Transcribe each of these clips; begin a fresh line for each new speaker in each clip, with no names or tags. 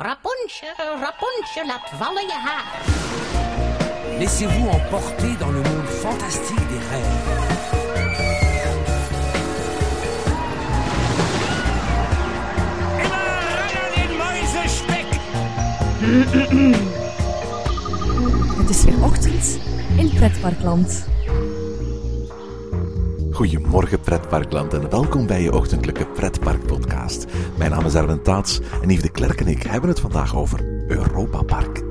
Rapunzel, Rapunzel, laat vallen je haar.
Laissez-vous emporter dans le monde fantastique des rêves.
Het is weer ochtend in Pretparkland.
Goedemorgen pretparkland en welkom bij je ochtendelijke pretparkpodcast. Mijn naam is Erwin Taats en Yves de Klerk en ik hebben het vandaag over Europa Park.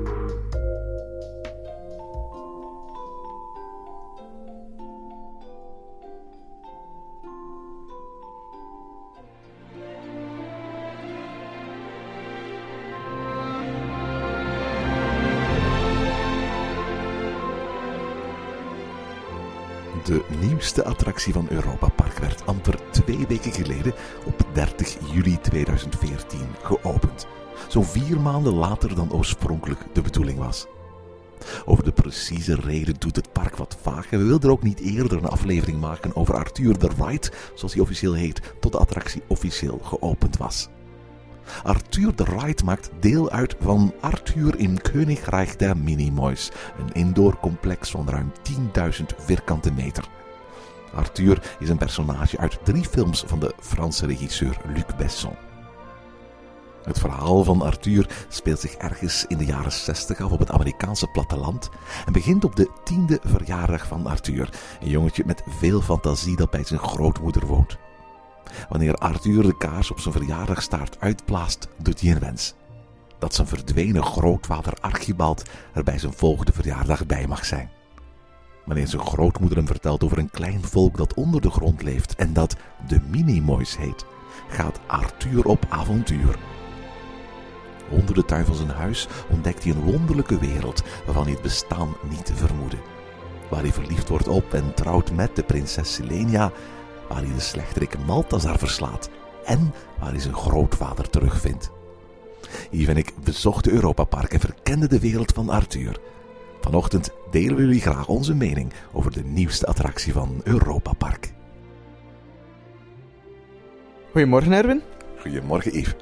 De nieuwste attractie van Europa Park werd amper twee weken geleden op 30 juli 2014 geopend. Zo'n vier maanden later dan oorspronkelijk de bedoeling was. Over de precieze reden doet het park wat vaag en we wilden er ook niet eerder een aflevering maken over Arthur the Ride, zoals hij officieel heet, tot de attractie officieel geopend was. Arthur de Ride maakt deel uit van Arthur im Königreich der Minimoys, een indoorcomplex van ruim 10.000 vierkante meter. Arthur is een personage uit drie films van de Franse regisseur Luc Besson. Het verhaal van Arthur speelt zich ergens in de jaren 60 af op het Amerikaanse platteland en begint op de tiende verjaardag van Arthur, een jongetje met veel fantasie dat bij zijn grootmoeder woont. Wanneer Arthur de kaars op zijn verjaardagstaart uitblaast, doet hij een wens. Dat zijn verdwenen grootvader Archibald er bij zijn volgende verjaardag bij mag zijn. Wanneer zijn grootmoeder hem vertelt over een klein volk dat onder de grond leeft en dat de Minimoys heet, gaat Arthur op avontuur. Onder de tuin van zijn huis ontdekt hij een wonderlijke wereld waarvan hij het bestaan niet te vermoeden. Waar hij verliefd wordt op en trouwt met de prinses Silenia, waar hij de slechterik Maltazar verslaat en waar hij zijn grootvader terugvindt. Yves en ik bezochten Europa Park en verkenden de wereld van Arthur. Vanochtend delen we jullie graag onze mening over de nieuwste attractie van Europa Park.
Goedemorgen, Erwin.
Goedemorgen Yves.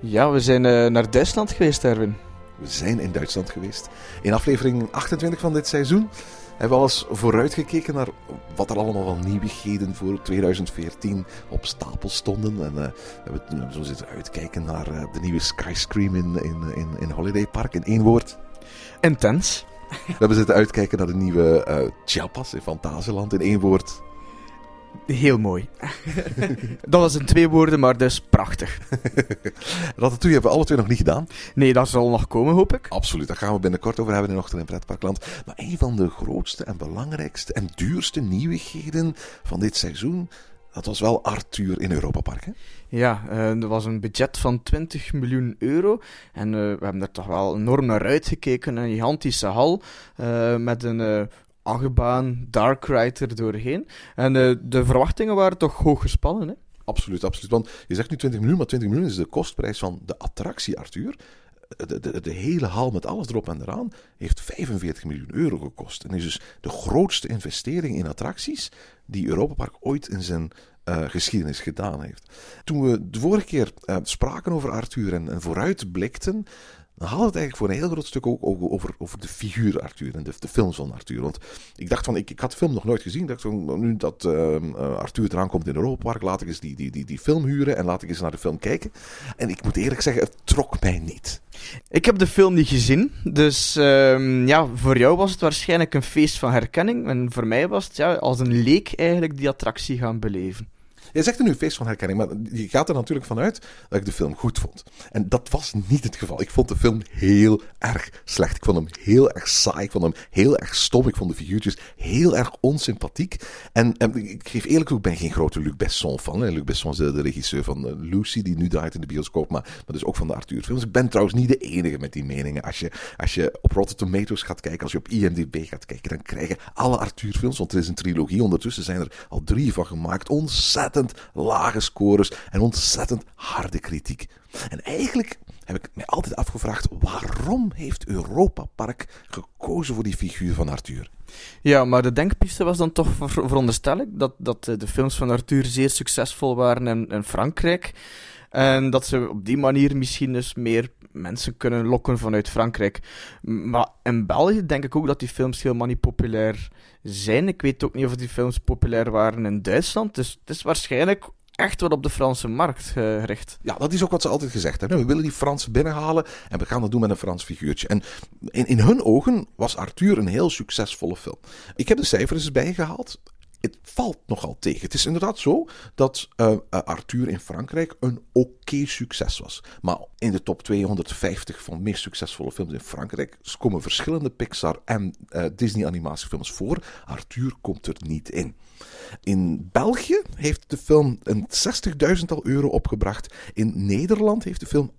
Ja, we zijn eh, naar Duitsland geweest, Erwin.
We zijn in Duitsland geweest. In aflevering 28 van dit seizoen hebben we al eens vooruitgekeken naar wat er allemaal van nieuwigheden voor 2014 op stapel stonden. En uh, we hebben zo zitten uitkijken naar uh, de nieuwe Skyscream in, in, in, in Holiday Park in één woord.
Intens.
We hebben zitten uitkijken naar de nieuwe uh, Chiapas in Fantasieland in één woord.
Heel mooi. dat was in twee woorden, maar dus prachtig.
Ratatouille hebben we alle twee nog niet gedaan.
Nee, dat zal nog komen, hoop ik.
Absoluut, daar gaan we binnenkort over hebben in Ochtend in Pretparkland. Maar een van de grootste en belangrijkste en duurste nieuwigheden van dit seizoen, dat was wel Arthur in Europa Park, hè?
Ja, uh, er was een budget van 20 miljoen euro. En uh, we hebben er toch wel enorm naar uitgekeken. Een gigantische hal uh, met een achtbaan, Dark Rider doorheen. En uh, de verwachtingen waren toch hoog gespannen, hè?
Absoluut, absoluut. Want je zegt nu 20 miljoen, maar 20 miljoen is de kostprijs van de attractie Arthur. De, de, de, hele hal met alles erop en eraan heeft 45 miljoen euro gekost. En is dus de grootste investering in attracties die Europa Park ooit in zijn uh, geschiedenis gedaan heeft. Toen we de vorige keer spraken over Arthur en, en vooruitblikten, dan we het eigenlijk voor een heel groot stuk ook over, over de figuur Arthur en de, de films van Arthur. Want ik dacht van, ik, ik had de film nog nooit gezien. Ik dacht van, nu dat uh, Arthur eraan komt in Europa laat ik eens die, die, die, die film huren en laat ik eens naar de film kijken. En ik moet eerlijk zeggen, het trok mij niet.
Ik heb de film niet gezien, dus uh, ja, voor jou was het waarschijnlijk een feest van herkenning. En voor mij was het ja, als een leek eigenlijk die attractie gaan beleven.
Je zegt er nu feest van herkenning, maar je gaat er natuurlijk vanuit dat ik de film goed vond. En dat was niet het geval. Ik vond de film heel erg slecht. Ik vond hem heel erg saai. Ik vond hem heel erg stom. Ik vond de figuurtjes heel erg onsympathiek. En, en ik geef eerlijk toe, ik ben geen grote Luc Besson fan. Luc Besson is de, regisseur van uh, Lucy, die nu draait in de bioscoop, maar, maar dus ook van de Arthur films. Ik ben trouwens niet de enige met die meningen. Als je, als je op Rotten Tomatoes gaat kijken, als je op IMDb gaat kijken, dan krijgen alle Arthur films, want er is een trilogie, ondertussen zijn er al drie van gemaakt, ontzettend lage scores en ontzettend harde kritiek. En eigenlijk heb ik mij altijd afgevraagd: waarom heeft Europa Park gekozen voor die figuur van Arthur?
Ja, maar de denkpiste was dan toch, veronderstel ik, dat, dat de films van Arthur zeer succesvol waren in, in Frankrijk. En dat ze op die manier misschien dus meer mensen kunnen lokken vanuit Frankrijk. Maar in België denk ik ook dat die films helemaal niet populair zijn. Ik weet ook niet of die films populair waren in Duitsland. Dus het is waarschijnlijk echt wat op de Franse markt gericht.
Ja, dat is ook wat ze altijd gezegd hebben. We willen die Fransen binnenhalen en we gaan dat doen met een Frans figuurtje. En in, in hun ogen was Arthur een heel succesvolle film. Ik heb de cijfers bijgehaald het valt nogal tegen. Het is inderdaad zo dat uh, Arthur in Frankrijk een oké succes was. Maar in de top 250 van meest succesvolle films in Frankrijk komen verschillende Pixar en uh, Disney animatiefilms voor. Arthur komt er niet in. In België heeft de film een 60.000 euro opgebracht. In Nederland heeft de film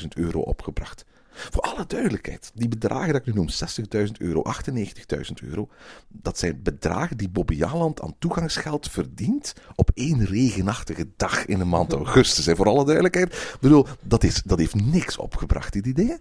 98.000 euro opgebracht. Voor alle duidelijkheid, die bedragen dat ik nu noem, 60.000 euro, 98.000 euro, dat zijn bedragen die Bobby Jaland aan toegangsgeld verdient op één regenachtige dag in de maand augustus. En voor alle duidelijkheid, bedoel, dat, is, dat heeft niks opgebracht, die ideeën.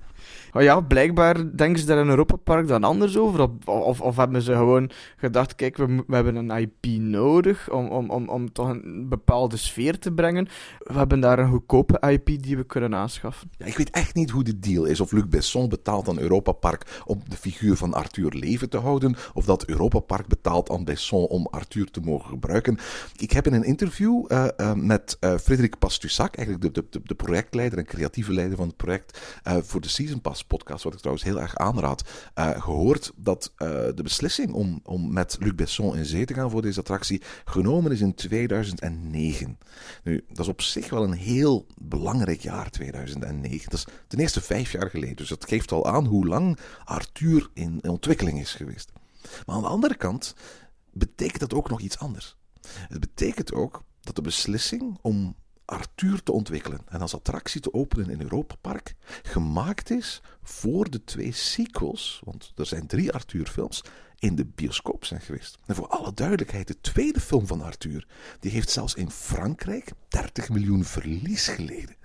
Ja, blijkbaar denken ze daar in Europa Park dan anders over. Of, of, hebben ze gewoon gedacht, kijk, we, we, hebben een IP nodig om, om, om, om toch een bepaalde sfeer te brengen. We hebben daar een goedkope IP die we kunnen aanschaffen.
Ja, ik weet echt niet hoe de deal is. Of Luc Besson betaalt aan Europa Park om de figuur van Arthur leven te houden. Of dat Europa Park betaalt aan Besson om Arthur te mogen gebruiken. Ik heb in een interview uh, uh, met uh, Frederik Pastussak, eigenlijk de, de, de, projectleider en creatieve leider van het project, voor de Season Pass podcast, wat ik trouwens heel erg aanraad, uh, gehoord dat uh, de beslissing om, om met Luc Besson in zee te gaan voor deze attractie genomen is in 2009. Nu, dat is op zich wel een heel belangrijk jaar, 2009. Dat is ten eerste vijf jaar geleden, dus dat geeft al aan hoe lang Arthur in ontwikkeling is geweest. Maar aan de andere kant betekent dat ook nog iets anders. Het betekent ook dat de beslissing om Arthur te ontwikkelen en als attractie te openen in Europa Park gemaakt is voor de twee sequels, want er zijn drie Arthur-films, in de bioscoop zijn geweest. En voor alle duidelijkheid, de tweede film van Arthur, die heeft zelfs in Frankrijk 30 miljoen verlies geleden.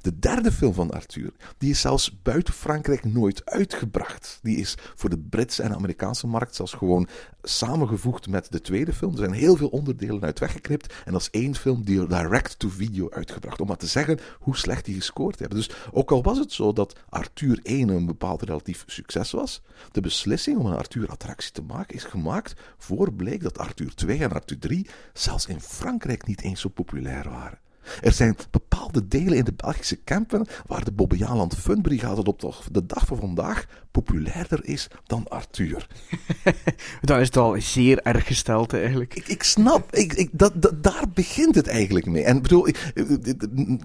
De derde film van Arthur, die is zelfs buiten Frankrijk nooit uitgebracht. Die is voor de Britse en Amerikaanse markt zelfs gewoon samengevoegd met de tweede film. Er zijn heel veel onderdelen uit weggeknipt en is één film die direct-to-video uitgebracht. Om maar te zeggen hoe slecht die gescoord hebben. Dus ook al was het zo dat Arthur 1 een bepaald relatief succes was, de beslissing om een Arthur-attractie te maken is gemaakt voor bleek dat Arthur 2 en Arthur 3 zelfs in Frankrijk niet eens zo populair waren. Er zijn bepaalde delen in de Belgische kampen waar de Bobbejaanland Funbrigade op de dag van vandaag populairder is dan Arthur.
Dan is het al zeer erg gesteld eigenlijk.
Ik, ik snap, ik, ik, dat, dat, daar begint het eigenlijk mee. En bedoel, ik,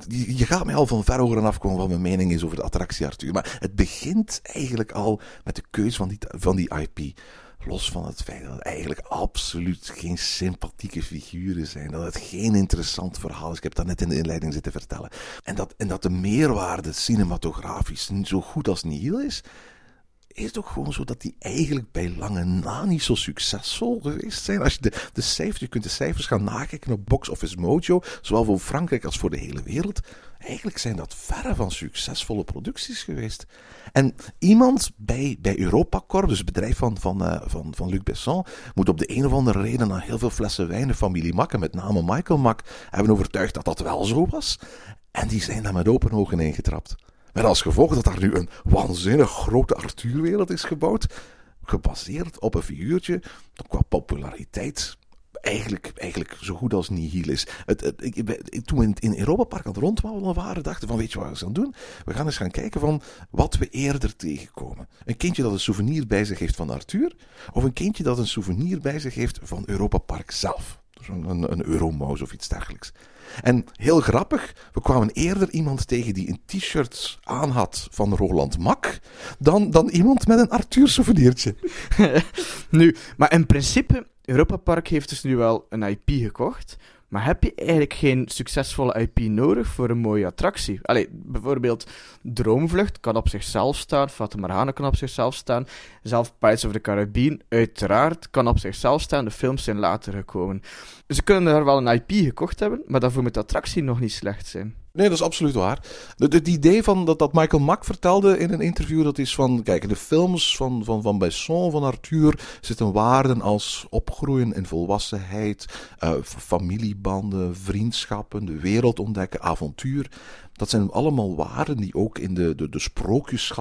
je gaat mij al van ver horen afkomen wat mijn mening is over de attractie Arthur. Maar het begint eigenlijk al met de keuze van die, van die IP. Los van het feit dat het eigenlijk absoluut geen sympathieke figuren zijn. Dat het geen interessant verhaal is. Ik heb dat net in de inleiding zitten vertellen. En dat, en dat de meerwaarde cinematografisch zo goed als nihil is. Is ook gewoon zo dat die eigenlijk bij lange na niet zo succesvol geweest zijn. Als je de, de cijfers, je kunt de cijfers gaan nakijken op Box Office Mojo, zowel voor Frankrijk als voor de hele wereld. Eigenlijk zijn dat verre van succesvolle producties geweest. En iemand bij, bij Europacorp, dus het bedrijf van, van, uh, van, van Luc Besson, moet op de een of andere reden na heel veel flessen wijn de familie Mack, en met name Michael Mack, hebben overtuigd dat dat wel zo was. En die zijn daar met open ogen ingetrapt. Met als gevolg dat daar nu een waanzinnig grote Arthurwereld is gebouwd, gebaseerd op een figuurtje dat qua populariteit eigenlijk, eigenlijk zo goed als nihil is. Het, ik, toen we in, Europa Park aan het rondwandelen waren, dachten van weet je wat we gaan doen? We gaan eens gaan kijken van wat we eerder tegenkomen. Een kindje dat een souvenir bij zich heeft van Arthur, of een kindje dat een souvenir bij zich heeft van Europa Park zelf. Dus een, een, of iets dergelijks. En heel grappig, we kwamen eerder iemand tegen die een t-shirt aan had van Roland Mak, dan, dan iemand met een Arthur souvenirtje.
nu, maar in principe Europa Park heeft dus nu wel een IP gekocht. Maar heb je eigenlijk geen succesvolle IP nodig voor een mooie attractie? Allee, bijvoorbeeld Droomvlucht kan op zichzelf staan, Fata kan op zichzelf staan, zelf Pirates of the Caribbean uiteraard kan op zichzelf staan, de films zijn later gekomen. Ze kunnen daar wel een IP gekocht hebben, maar daarvoor moet de attractie nog niet slecht zijn.
Nee, dat is absoluut waar. Het idee van dat, dat Michael Mack vertelde in een interview, dat is van, kijk, de films van, van, van Besson, van Arthur, zitten waarden als opgroeien in volwassenheid, uh, familiebanden, vriendschappen, de wereld ontdekken, avontuur. Dat zijn allemaal waren die ook in de, de, de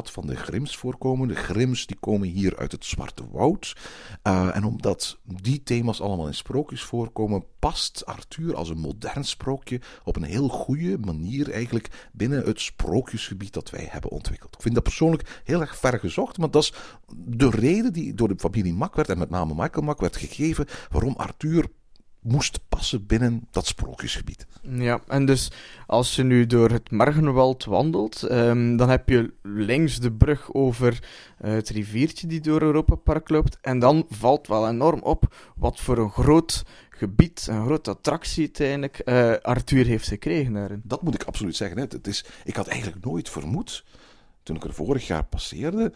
van de Grims voorkomen. De Grims die komen hier uit het Zwarte Woud. Uh, en omdat die thema's allemaal in sprookjes voorkomen, past Arthur als een modern sprookje op een heel goede manier eigenlijk binnen het sprookjesgebied dat wij hebben ontwikkeld. Ik vind dat persoonlijk heel erg ver gezocht, maar dat is de reden die door de familie Mak werd, en met name Michael Mak, werd gegeven waarom Arthur moest passen binnen dat sprookjesgebied.
Ja, en dus als je nu door het Margenwald wandelt, um, dan heb je links de brug over uh, het riviertje die door Europa Park loopt. En dan valt wel enorm op wat voor een groot gebied, een grote attractie uiteindelijk, uh, Arthur heeft gekregen daarin.
Dat moet ik absoluut zeggen. Hè. Het is, ik had eigenlijk nooit vermoed, toen ik er vorig jaar passeerde,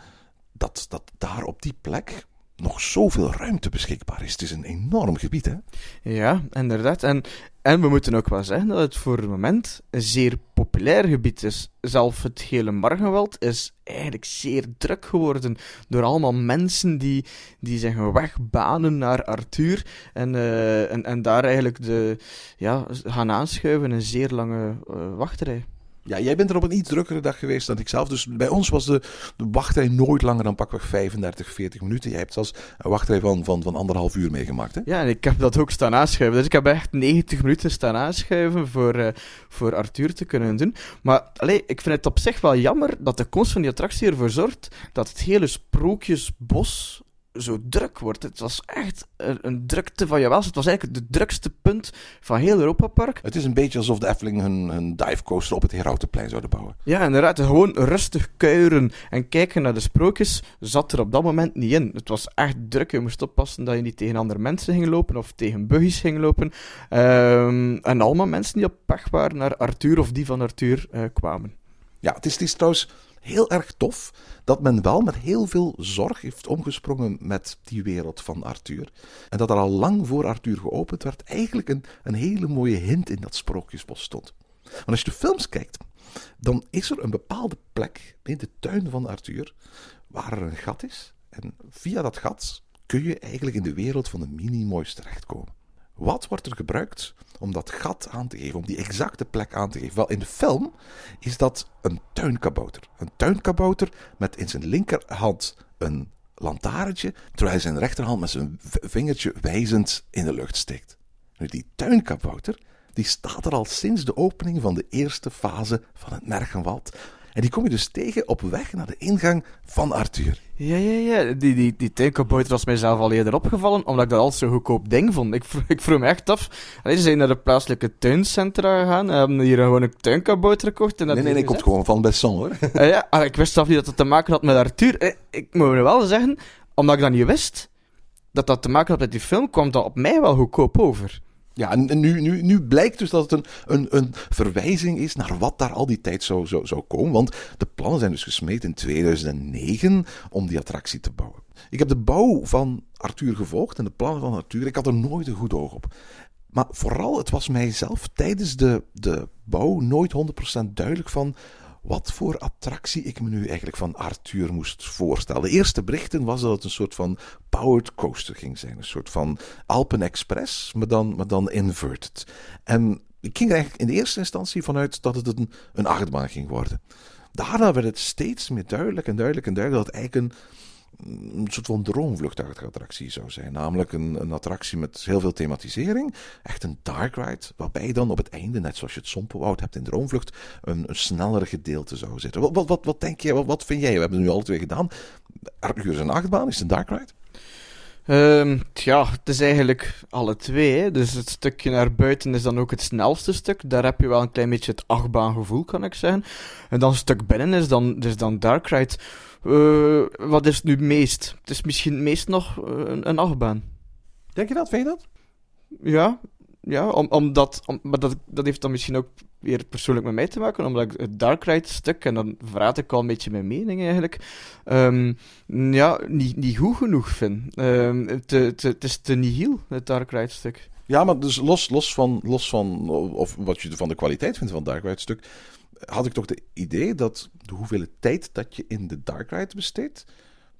dat, dat daar op die plek nog zoveel ruimte beschikbaar is. Het is een enorm gebied, hè?
Ja, inderdaad. En, en we moeten ook wel zeggen dat het voor het moment een zeer populair gebied is. Zelf het hele Margenwald is eigenlijk zeer druk geworden door allemaal mensen die, die zich een weg banen naar Arthur en, uh, en, en daar eigenlijk de, ja, gaan aanschuiven een zeer lange uh, wachtrij.
Ja, jij bent er op een iets drukkere dag geweest dan ik zelf. Dus bij ons was de, de wachtrij nooit langer dan pakweg 35, 40 minuten. Jij hebt zelfs een wachtrij van, van, van anderhalf uur meegemaakt. Hè?
Ja, en ik heb dat ook staan aanschuiven. Dus ik heb echt 90 minuten staan aanschuiven voor, uh, voor Arthur te kunnen doen. Maar allee, ik vind het op zich wel jammer dat de komst van die attractie ervoor zorgt dat het hele sprookjesbos zo druk wordt. Het was echt een, een drukte van jawel. Het was eigenlijk het drukste punt van heel Europa Park.
Het is een beetje alsof de Efteling hun, hun divecoaster op het Herautenplein zouden bouwen.
Ja, inderdaad. Gewoon rustig kuieren en kijken naar de sprookjes zat er op dat moment niet in. Het was echt druk. Je moest oppassen dat je niet tegen andere mensen ging lopen of tegen buggies ging lopen. Um, en allemaal mensen die op pech waren naar Arthur of die van Arthur uh, kwamen.
Ja, het is, het is trouwens heel erg tof dat men wel met heel veel zorg heeft omgesprongen met die wereld van Arthur. En dat er al lang voor Arthur geopend werd, eigenlijk een, een hele mooie hint in dat sprookjesbos stond. Want als je de films kijkt, dan is er een bepaalde plek in de tuin van Arthur waar er een gat is. En via dat gat kun je eigenlijk in de wereld van de mini-moois terechtkomen. Wat wordt er gebruikt om dat gat aan te geven, om die exacte plek aan te geven? Wel, in de film is dat een tuinkabouter. Een tuinkabouter met in zijn linkerhand een lantaarntje, terwijl hij zijn rechterhand met zijn vingertje wijzend in de lucht steekt. Nu, die tuinkabouter, die staat er al sinds de opening van de eerste fase van het Mergenwald. En die kom je dus tegen op weg naar de ingang van Arthur.
Ja, ja, ja. Die, die, die was mijzelf al eerder opgevallen, omdat ik dat al zo'n goedkoop ding vond. Ik, ik vroeg me echt af. Ze zijn naar de plaatselijke tuincentra gegaan en hebben hier gewoon een tuinkabouter gekocht. En dat
nee, nee, nee, komt gewoon van Besson, hoor.
Uh, ja, ah, ik wist zelf niet dat het te maken had met Arthur. Uh, ik moet wel zeggen, omdat ik dat niet wist, dat dat te maken had met die film, kwam dat op mij wel goedkoop over.
Ja, en nu, nu, nu blijkt dus dat het een, een, een verwijzing is naar wat daar al die tijd zou, zou, zou komen. Want de plannen zijn dus gesmeed in 2009 om die attractie te bouwen. Ik heb de bouw van Arthur gevolgd en de plannen van Arthur. Ik had er nooit een goed oog op. Maar vooral, het was mijzelf tijdens de, de bouw nooit 100% duidelijk van wat voor attractie ik me nu eigenlijk van Arthur moest voorstellen. De eerste berichten was dat het een soort van powered coaster ging zijn. Een soort van Alpen Express, maar dan, maar dan inverted. En ik ging er eigenlijk in de eerste instantie vanuit dat het een, een achtbaan ging worden. Daarna werd het steeds meer duidelijk en duidelijk en duidelijk dat het eigenlijk een een soort van droomvluchtachtige zou zijn. Namelijk een, een attractie met heel veel thematisering. Echt een dark ride, waarbij dan op het einde, net zoals je het Sompenwoud hebt in Droomvlucht, een, een snellere gedeelte zou zitten. Wat, wat, wat, denk jij, wat, vind jij? We hebben het nu al twee gedaan. Arthur is een achtbaan, is het een dark ride?
Um, ja, het is eigenlijk alle twee. Dus het stukje naar buiten is dan ook het snelste stuk. Daar heb je wel een klein beetje het achtbaangevoel, kan ik zeggen. En dan het stuk binnen is dan, is dan Dark Ride. Uh, wat is het nu meest? Het is misschien meest nog een, een achtbaan.
Denk je dat? Vind je dat?
Ja, ja om, omdat, om, maar dat, dat heeft dan misschien ook weer persoonlijk met mij te maken, omdat ik het Dark Ride stuk, en dan verraad ik al een beetje mijn mening eigenlijk, um, ja, niet, niet goed genoeg vind. Um, het, het, het is te nihil, het Dark Ride stuk.
Ja, maar dus los, los, van, los van of wat je van de kwaliteit vindt van het Dark Ride stuk, had ik toch het idee dat de hoeveelheid tijd dat je in de Dark Ride besteedt,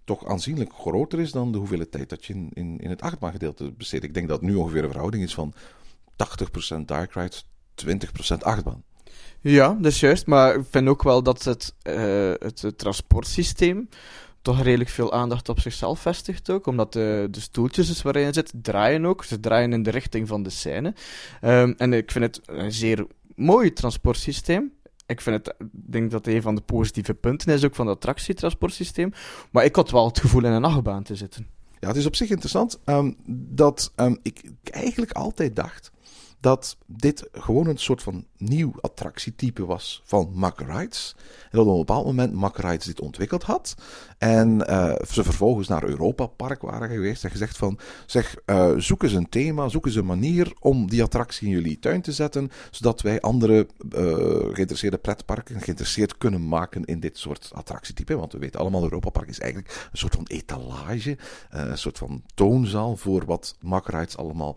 toch aanzienlijk groter is dan de hoeveelheid tijd dat je in, in, in het achtbaangedeelte besteedt. Ik denk dat nu ongeveer een verhouding is van 80% Dark Ride, 20% achtbaan.
Ja, dat is juist. Maar ik vind ook wel dat het, uh, het, het transportsysteem toch redelijk veel aandacht op zichzelf vestigt ook. Omdat de, de stoeltjes dus waarin je zit, draaien ook. Ze draaien in de richting van de scène. Um, en ik vind het een zeer mooi transportsysteem. Ik vind het, denk dat een van de positieve punten is ook van het attractietransportsysteem. Maar ik had wel het gevoel in een achtbaan te zitten.
Ja, het is op zich interessant um, dat um, ik eigenlijk altijd dacht dat dit gewoon een soort van nieuw attractietype was van Mack Rides. En dat op een bepaald moment Mack Rides dit ontwikkeld had. En uh, ze vervolgens naar Europa Park waren geweest en gezegd van, zeg, uh, zoek eens een thema, zoek eens een manier om die attractie in jullie tuin te zetten, zodat wij andere uh, geïnteresseerde pretparken geïnteresseerd kunnen maken in dit soort attractietype. Want we weten allemaal, Europa Park is eigenlijk een soort van etalage, een soort van toonzaal voor wat Mack Rides allemaal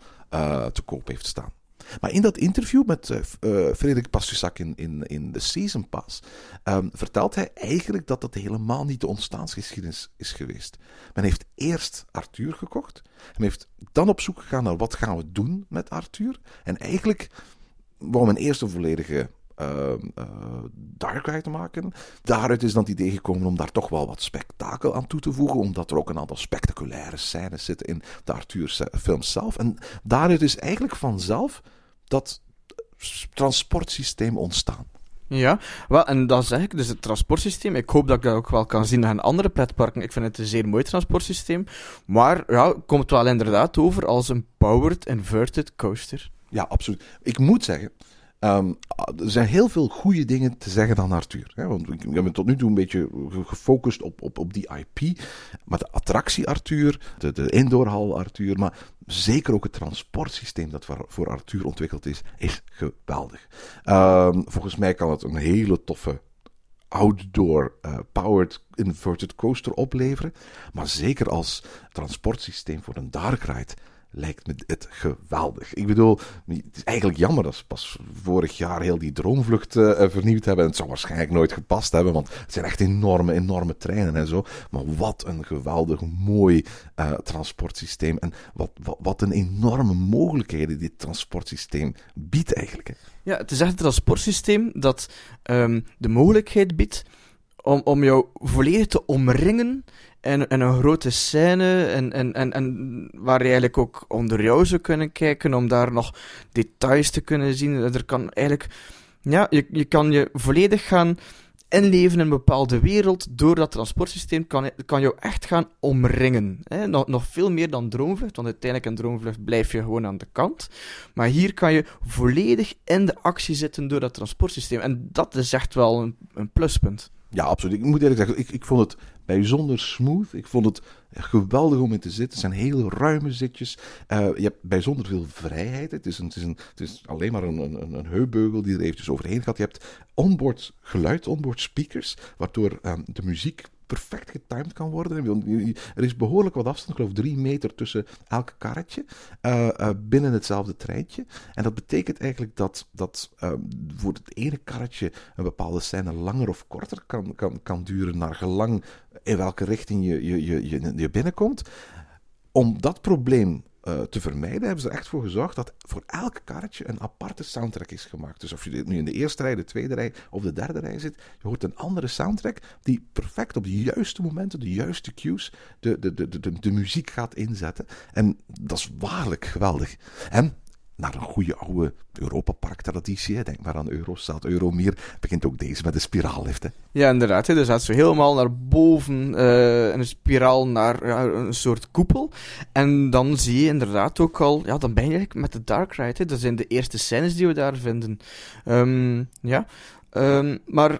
te koop heeft staan. Maar in dat interview met uh, Frederik Passusak in, in, in de Season Pass um, vertelt hij eigenlijk dat dat helemaal niet de ontstaansgeschiedenis is geweest. Men heeft eerst Arthur gekocht. Men heeft dan op zoek gegaan naar wat gaan we doen met Arthur. En eigenlijk wou men eerst een volledige uh, dark ride te maken. Daaruit is dan het idee gekomen om daar toch wel wat spektakel aan toe te voegen, omdat er ook een aantal spectaculaire scènes zitten in de Arthur film zelf. En daaruit is eigenlijk vanzelf dat transportsysteem ontstaan.
Ja, wel, en dat zeg ik, dus het transportsysteem. Ik hoop dat ik dat ook wel kan zien aan andere pretparken. Ik vind het een zeer mooi transportsysteem. Maar ja, komt wel inderdaad over als een powered inverted coaster.
Ja, absoluut. Ik moet zeggen, Um, er zijn heel veel goede dingen te zeggen dan Arthur. Hè? Want ik heb me tot nu toe een beetje gefocust op, op, op die IP. Maar de attractie Arthur, de, de indoorhal Arthur, maar zeker ook het transportsysteem dat voor Arthur ontwikkeld is, is geweldig. Um, volgens mij kan het een hele toffe outdoor uh, powered inverted coaster opleveren. Maar zeker als transportsysteem voor een dark ride lijkt me het geweldig. Ik bedoel, het is eigenlijk jammer dat ze pas vorig jaar heel die droomvlucht uh, vernieuwd hebben. En het zou waarschijnlijk nooit gepast hebben, want het zijn echt enorme, enorme treinen en zo. Maar wat een geweldig mooi uh, transportsysteem. En wat, wat, wat, een enorme mogelijkheden dit transportsysteem biedt eigenlijk. Hè.
Ja, het is echt een transportsysteem dat um, de mogelijkheid biedt om, om jou volledig te omringen en, en een grote scène en, en, en, en waar je eigenlijk ook onder jou zou kunnen kijken om daar nog details te kunnen zien. Er kan eigenlijk, ja, je, je kan je volledig gaan inleven in een bepaalde wereld door dat transportsysteem kan, kan jou echt gaan omringen. Hè? Nog, nog veel meer dan droomvlucht, want uiteindelijk in droomvlucht blijf je gewoon aan de kant. Maar hier kan je volledig in de actie zitten door dat transportsysteem. En dat is echt wel een, een pluspunt.
Ja, absoluut. Ik moet eerlijk zeggen, ik, ik vond het bijzonder smooth. Ik vond het geweldig om in te zitten. Het zijn hele ruime zitjes. Uh, je hebt bijzonder veel vrijheid. Het is, een, het is, een, het is alleen maar een, een, een die er eventjes overheen gaat. Je hebt onboard geluid, onboard speakers, waardoor um, de muziek perfect getimed kan worden. Er is behoorlijk wat afstand, ik geloof drie meter tussen elk karretje uh, uh, binnen hetzelfde treintje. En dat betekent eigenlijk dat, dat uh, voor het ene karretje een bepaalde scène langer of korter kan, kan, kan duren, naar gelang in welke richting je, je, je, je binnenkomt. Om dat probleem uh, te vermijden, hebben ze er echt voor gezorgd dat voor elk karretje een aparte soundtrack is gemaakt. Dus of je nu in de eerste rij, de tweede rij of de derde rij zit, je hoort een andere soundtrack die perfect op de juiste momenten, de juiste cues, de, de, de, de, de muziek gaat inzetten. En dat is waarlijk geweldig. En naar een goede oude Europa Park traditie. Denk maar aan Eurostad, Euromeer. Begint ook deze met de spiraallift.
Ja, inderdaad. Hè. Dus gaat zo helemaal naar boven uh, een spiraal naar een soort koepel. En dan zie je inderdaad ook al, ja, dan ben je eigenlijk met de Dark Ride. Dat zijn de eerste scènes die we daar vinden. Um, ja. Um, maar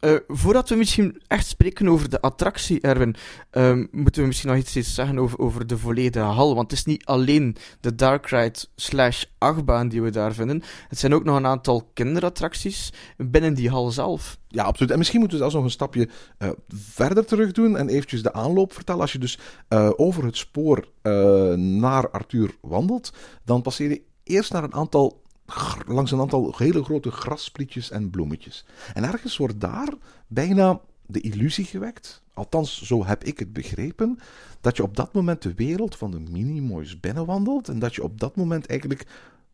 uh, voordat we misschien echt spreken over de attractie, Erwin, uh, moeten we misschien nog iets zeggen over, over de volledige hal. Want het is niet alleen de Dark Ride slash achtbaan die we daar vinden. Het zijn ook nog een aantal kinderattracties binnen die hal zelf.
Ja, absoluut. En misschien moeten we zelfs nog een stapje uh, verder terug doen en eventjes de aanloop vertellen. Als je dus uh, over het spoor naar Arthur wandelt, dan passeer je eerst naar een aantal langs een aantal hele grote grassprietjes en bloemetjes. En ergens wordt daar bijna de illusie gewekt, althans zo heb ik het begrepen, dat je op dat moment de wereld van de Minimoys binnenwandelt en dat je op dat moment eigenlijk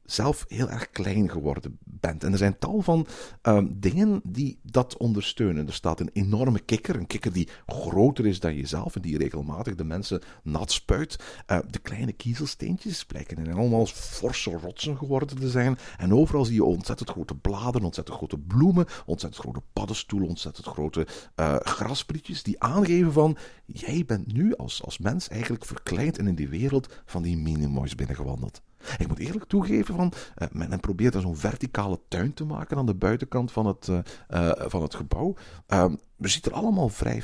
zelf heel erg klein geworden bent. En er zijn tal van ehm, dingen die dat ondersteunen. Er staat een enorme kikker, een kikker die groter is dan jezelf en die regelmatig de mensen nat spuit. Uh, de kleine kiezelsteentjes blijken allemaal forse rotsen geworden te zijn. En overal zie je ontzettend grote bladeren, ontzettend grote bloemen, ontzettend grote paddenstoelen, ontzettend grote uh, grasprietjes die aangeven van jij bent nu als, als mens eigenlijk verkleind en in die wereld van die minimoys binnengewandeld. Ik moet eerlijk toegeven, van, uh, men probeert zo'n verticale tuin te maken aan de buitenkant van het, uh, uh, van het gebouw. Het ziet er allemaal vrij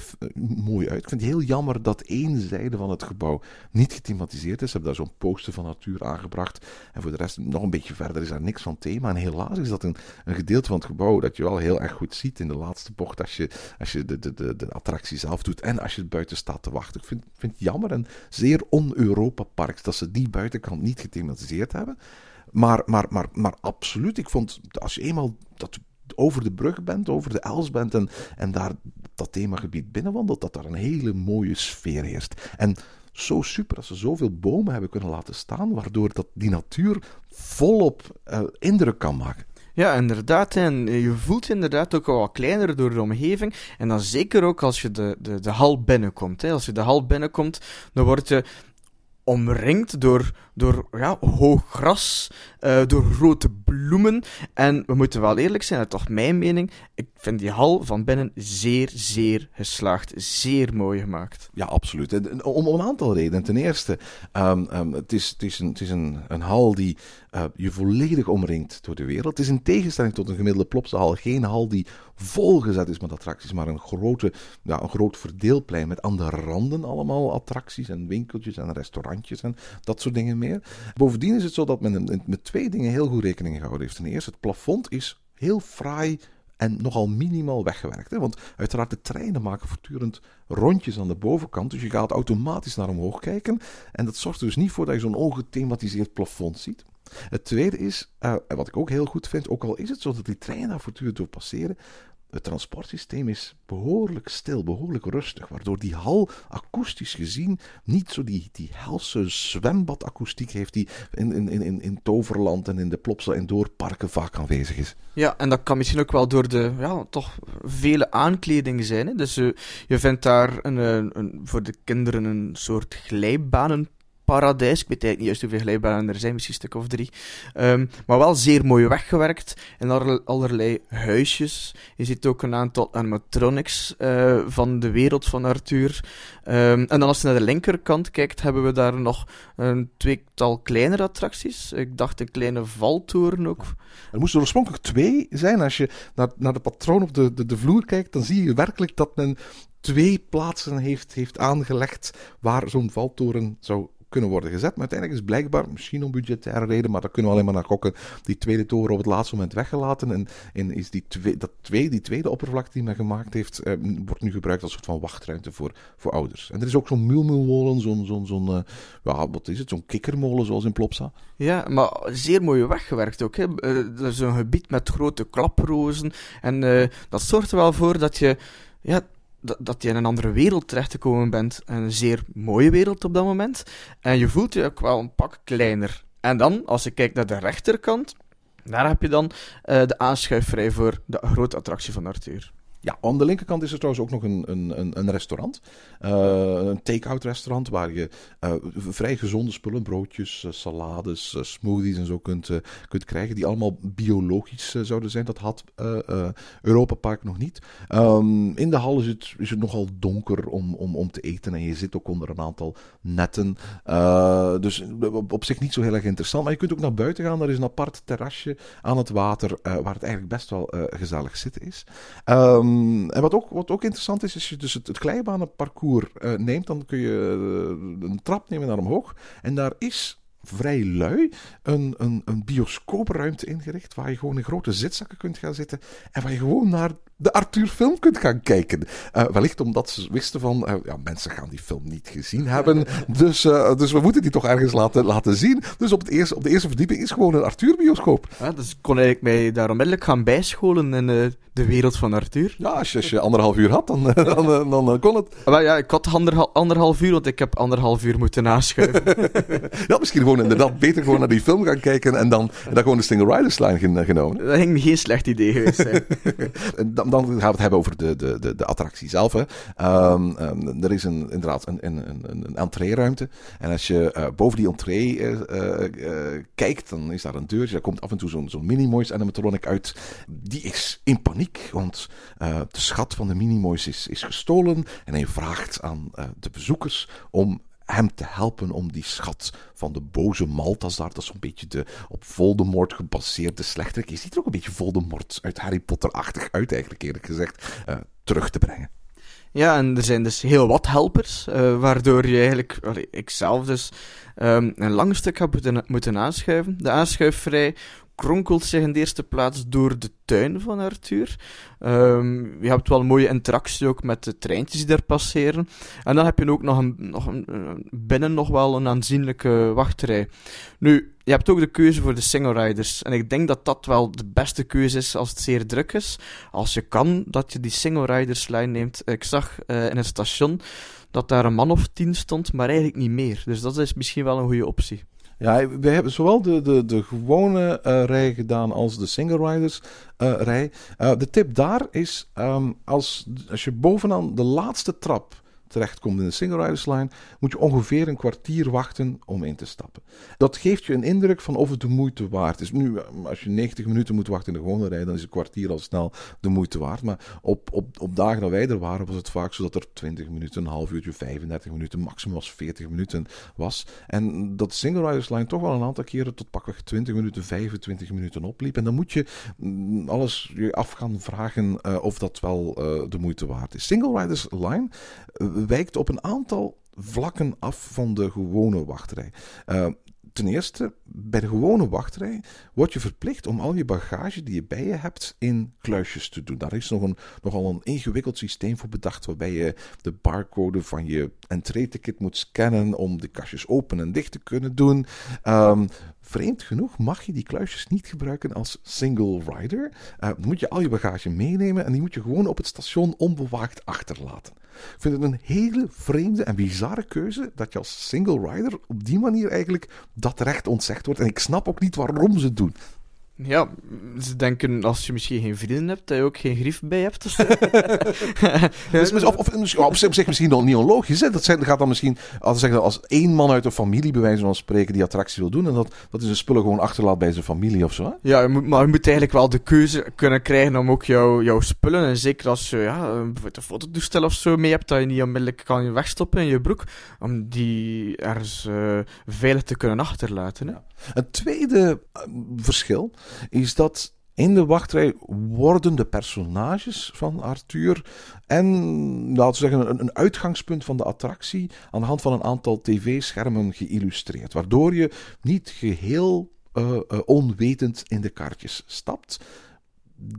mooi uit. Ik vind het heel jammer dat één zijde van het gebouw niet gethematiseerd is. Ze hebben daar zo'n poster van natuur aangebracht. En voor de rest, nog een beetje verder, is daar niks van thema. En helaas is dat een, een gedeelte van het gebouw dat je wel heel erg goed ziet in de laatste bocht als je, als je de, de, de, de attractie zelf doet en als je buiten staat te wachten. Ik vind, vind het jammer en zeer on-Europa-parks dat ze die buitenkant niet gethematiseerd hebben. Maar, maar, maar, maar absoluut, ik vond, als je eenmaal dat over de brug bent, over de Els bent en, daar dat themagebied binnenwandelt, dat daar een hele mooie sfeer heerst. En zo super dat ze zoveel bomen hebben kunnen laten staan, waardoor dat die natuur volop uh, indruk kan maken.
Ja, inderdaad. En je voelt je inderdaad ook wel kleiner door de omgeving. En dan zeker ook als je de, de, de hal binnenkomt. Hè. Als je de hal binnenkomt, dan word je omringd door, door ja, hoog gras, uh, door grote bloemen. En we moeten wel eerlijk zijn, dat is toch mijn mening. Ik vind die hal van binnen zeer, zeer geslaagd. Zeer mooi gemaakt.
Ja, absoluut. Om, om een aantal redenen. Ten eerste, um, um, het is, het is, een, het is een, een hal die uh, je volledig omringt door de wereld. Het is in tegenstelling tot een gemiddelde plopsehal geen hal die volgezet is met attracties, maar een, grote, een groot verdeelplein met aan de randen allemaal attracties en winkeltjes en restaurantjes en dat soort dingen meer. Bovendien is het zo dat men met twee dingen heel goed rekening gehouden heeft. Ten eerste, het plafond is heel fraai en nogal minimaal weggewerkt. Hè? Want uiteraard de treinen maken voortdurend rondjes aan de bovenkant, dus je gaat automatisch naar omhoog kijken. En dat zorgt er dus niet voor dat je zo'n ongethematiseerd plafond ziet. Het tweede is, uh, wat ik ook heel goed vind, ook al is het zo dat die treinen daar voortdurend door passeren, het transportsysteem is behoorlijk stil, behoorlijk rustig, waardoor die hal akoestisch gezien niet zo die, die helse zwembadakoestiek heeft die in, in, in, in Toverland en in de Plopsa en Doorparken vaak aanwezig is.
Ja, en dat kan misschien ook wel door de ja, toch vele aankledingen zijn. Hè? Dus uh, je vindt daar een, een, een, voor de kinderen een soort glijbanen paradijs. Ik weet eigenlijk niet juist hoeveel glijbanen er zijn, misschien een stuk of drie. Um, maar wel zeer mooi weggewerkt. En allerlei huisjes. Je ziet ook een aantal animatronics uh, van de wereld van Arthur. Um, en dan als je naar de linkerkant kijkt, hebben we daar nog een tweetal kleinere attracties. Ik dacht een kleine valtoren ook.
Er moesten oorspronkelijk twee zijn. Als je naar, naar de patroon op de, de, de vloer kijkt, dan zie je werkelijk dat men twee plaatsen heeft, heeft aangelegd waar zo'n valtoren zou kunnen worden gezet. Maar uiteindelijk is blijkbaar, misschien om budgettaire reden, maar daar kunnen we alleen maar naar gokken, die tweede toren op het laatste moment weggelaten. En, en is die, twee, dat twee, die tweede oppervlakte die men gemaakt heeft, eh, wordt nu gebruikt als soort van wachtruimte voor, voor ouders. En er is ook zo'n mulmulmolen, zo'n, zo'n, zo'n ja, wat is het, zo'n kikkermolen zoals in Plopsa.
Ja, maar zeer mooi weggewerkt ook. Hè. Uh, is een gebied met grote klaprozen. En uh, dat zorgt er wel voor dat je ja, dat, dat je in een andere wereld terechtgekomen bent. Een zeer mooie wereld op dat moment. En je voelt je ook wel een pak kleiner. En dan, als je kijkt naar de rechterkant, daar heb je dan uh, de aanschuifvrij voor de grote attractie van Arthur.
Ja, aan de linkerkant is er trouwens ook nog een, een, een restaurant. Uh, een take-out restaurant waar je uh, vrij gezonde spullen, broodjes, uh, salades, smoothies en zo kunt, kunt krijgen. Die allemaal biologisch zouden zijn. Dat had Europa Park nog niet. Um, in de hal is het, is het nogal donker om, om, om te eten. En je zit ook onder een aantal netten. dus op, zich niet zo heel erg interessant. Maar je kunt ook naar buiten gaan. Daar is een apart terrasje aan het water. waar het eigenlijk best wel gezellig zitten is. Um, Um, en wat ook, wat ook interessant is, als je dus het, het glijbanenparcours uh, neemt, dan kun je uh, een trap nemen naar omhoog. En daar is vrij lui een, een, een bioscoopruimte ingericht, waar je gewoon in grote zitzakken kunt gaan zitten en waar je gewoon naar de Arthur-film kunt gaan kijken. Uh, wellicht omdat ze wisten van, uh, ja, mensen gaan die film niet gezien hebben. Dus, uh, dus we moeten die toch ergens laten, laten zien. Dus op, het eerste, op de eerste verdieping is gewoon een Arthur-bioscoop.
Ja, dus ik kon eigenlijk mij daar onmiddellijk gaan bijscholen in de wereld van Arthur.
Ja, als je, als je anderhalf uur had, dan, dan, dan, kon het.
Maar ja, ik had anderhalf, anderhalf uur, want ik heb anderhalf uur moeten naschuiven.
ja, misschien gewoon inderdaad beter gewoon naar die film gaan kijken en dan, en dan gewoon de Single Riders line genomen.
Dat ging geen slecht idee geweest zijn.
Dan, gaan we het hebben over de, de, de, de attractie zelf. Hè. Um, um, er is een, inderdaad een, een, een, een entreeruimte. En als je uh, boven die entree uh, uh, kijkt, dan is daar een deurtje. Daar komt af en toe zo'n zo'n Minimoys animatronic uit. Die is in paniek, want de schat van de Minimoys is, is gestolen. En hij vraagt aan de bezoekers om hem te helpen om die schat van de boze Maltazar, dat is zo'n beetje de op Voldemort gebaseerde slechterik, je ziet er ook een beetje Voldemort uit Harry Potter-achtig uit eigenlijk eerlijk gezegd, uh, terug te brengen.
Ja, en er zijn dus heel wat helpers, uh, waardoor je eigenlijk, ik zelf dus, um, een lang stuk heb moeten, moeten aanschuiven. De aanschuifvrij kronkelt zich in de eerste plaats door de tuin van Arthur. Um, je hebt wel een mooie interactie ook met de treintjes die daar passeren. En dan heb je ook nog, een, nog een, binnen nog wel een aanzienlijke wachtrij. Nu, je hebt ook de keuze voor de single riders. En ik denk dat dat wel de beste keuze is als het zeer druk is. Als je kan, dat je die single riders lijn neemt. Ik zag uh, in het station dat daar een man of tien stond, maar eigenlijk niet meer. Dus dat is misschien wel een goede optie.
Ja, we hebben zowel de, de, de gewone uh, rij gedaan als de single riders uh, rij. Uh, de tip daar is, um, als, als je bovenaan de laatste trap terechtkomt in de single riders line, moet je ongeveer een kwartier wachten om in te stappen. Dat geeft je een indruk van of het de moeite waard is. Nu, als je 90 minuten moet wachten in de gewone rij, dan is een kwartier al snel de moeite waard. Maar op, op, op dagen dat wij er waren, was het vaak zo dat er 20 minuten, een half uurtje, 35 minuten, maximum was 40 minuten was. En dat single riders line toch wel een aantal keren tot pakweg 20 minuten, 25 minuten opliep. En dan moet je mm, alles je af gaan vragen uh, of dat wel uh, de moeite waard is. Single riders line wijkt op een aantal vlakken af van de gewone wachtrij. Uh, ten eerste, bij de gewone wachtrij word je verplicht om al je bagage die je bij je hebt in kluisjes te doen. Daar is nog een, nogal een ingewikkeld systeem voor bedacht, waarbij je de barcode van je entree-ticket moet scannen om de kastjes open en dicht te kunnen doen. Um, vreemd genoeg mag je die kluisjes niet gebruiken als single rider. Uh, dan moet je al je bagage meenemen en die moet je gewoon op het station onbewaakt achterlaten. Ik vind het een hele vreemde en bizarre keuze dat je als single rider op die manier eigenlijk dat recht ontzegd wordt. En ik snap ook niet waarom ze het doen.
Ja, ze denken als je misschien geen vrienden hebt, dat je ook geen grief bij hebt.
dus, of, of, op zich misschien nog niet onlogisch. Hè? Dat gaat dan misschien als, zeggen, als één man uit de familie, bij wijze van spreken, die attractie wil doen. En dat, dat is een spullen gewoon achterlaat bij zijn familie of zo. Hè?
Ja, je moet, maar je moet eigenlijk wel de keuze kunnen krijgen om ook jouw, jouw spullen. En zeker als je ja, bijvoorbeeld een fototoestel of zo mee hebt, dat je niet onmiddellijk kan wegstoppen in je broek. Om die ergens uh, veilig te kunnen achterlaten. Hè?
Ja. Een tweede uh, verschil is dat in de wachtrij worden de personages van Arthur en, laten we zeggen, een, uitgangspunt van de attractie aan de hand van een aantal tv-schermen geïllustreerd. Waardoor je niet geheel uh, uh, onwetend in de kaartjes stapt.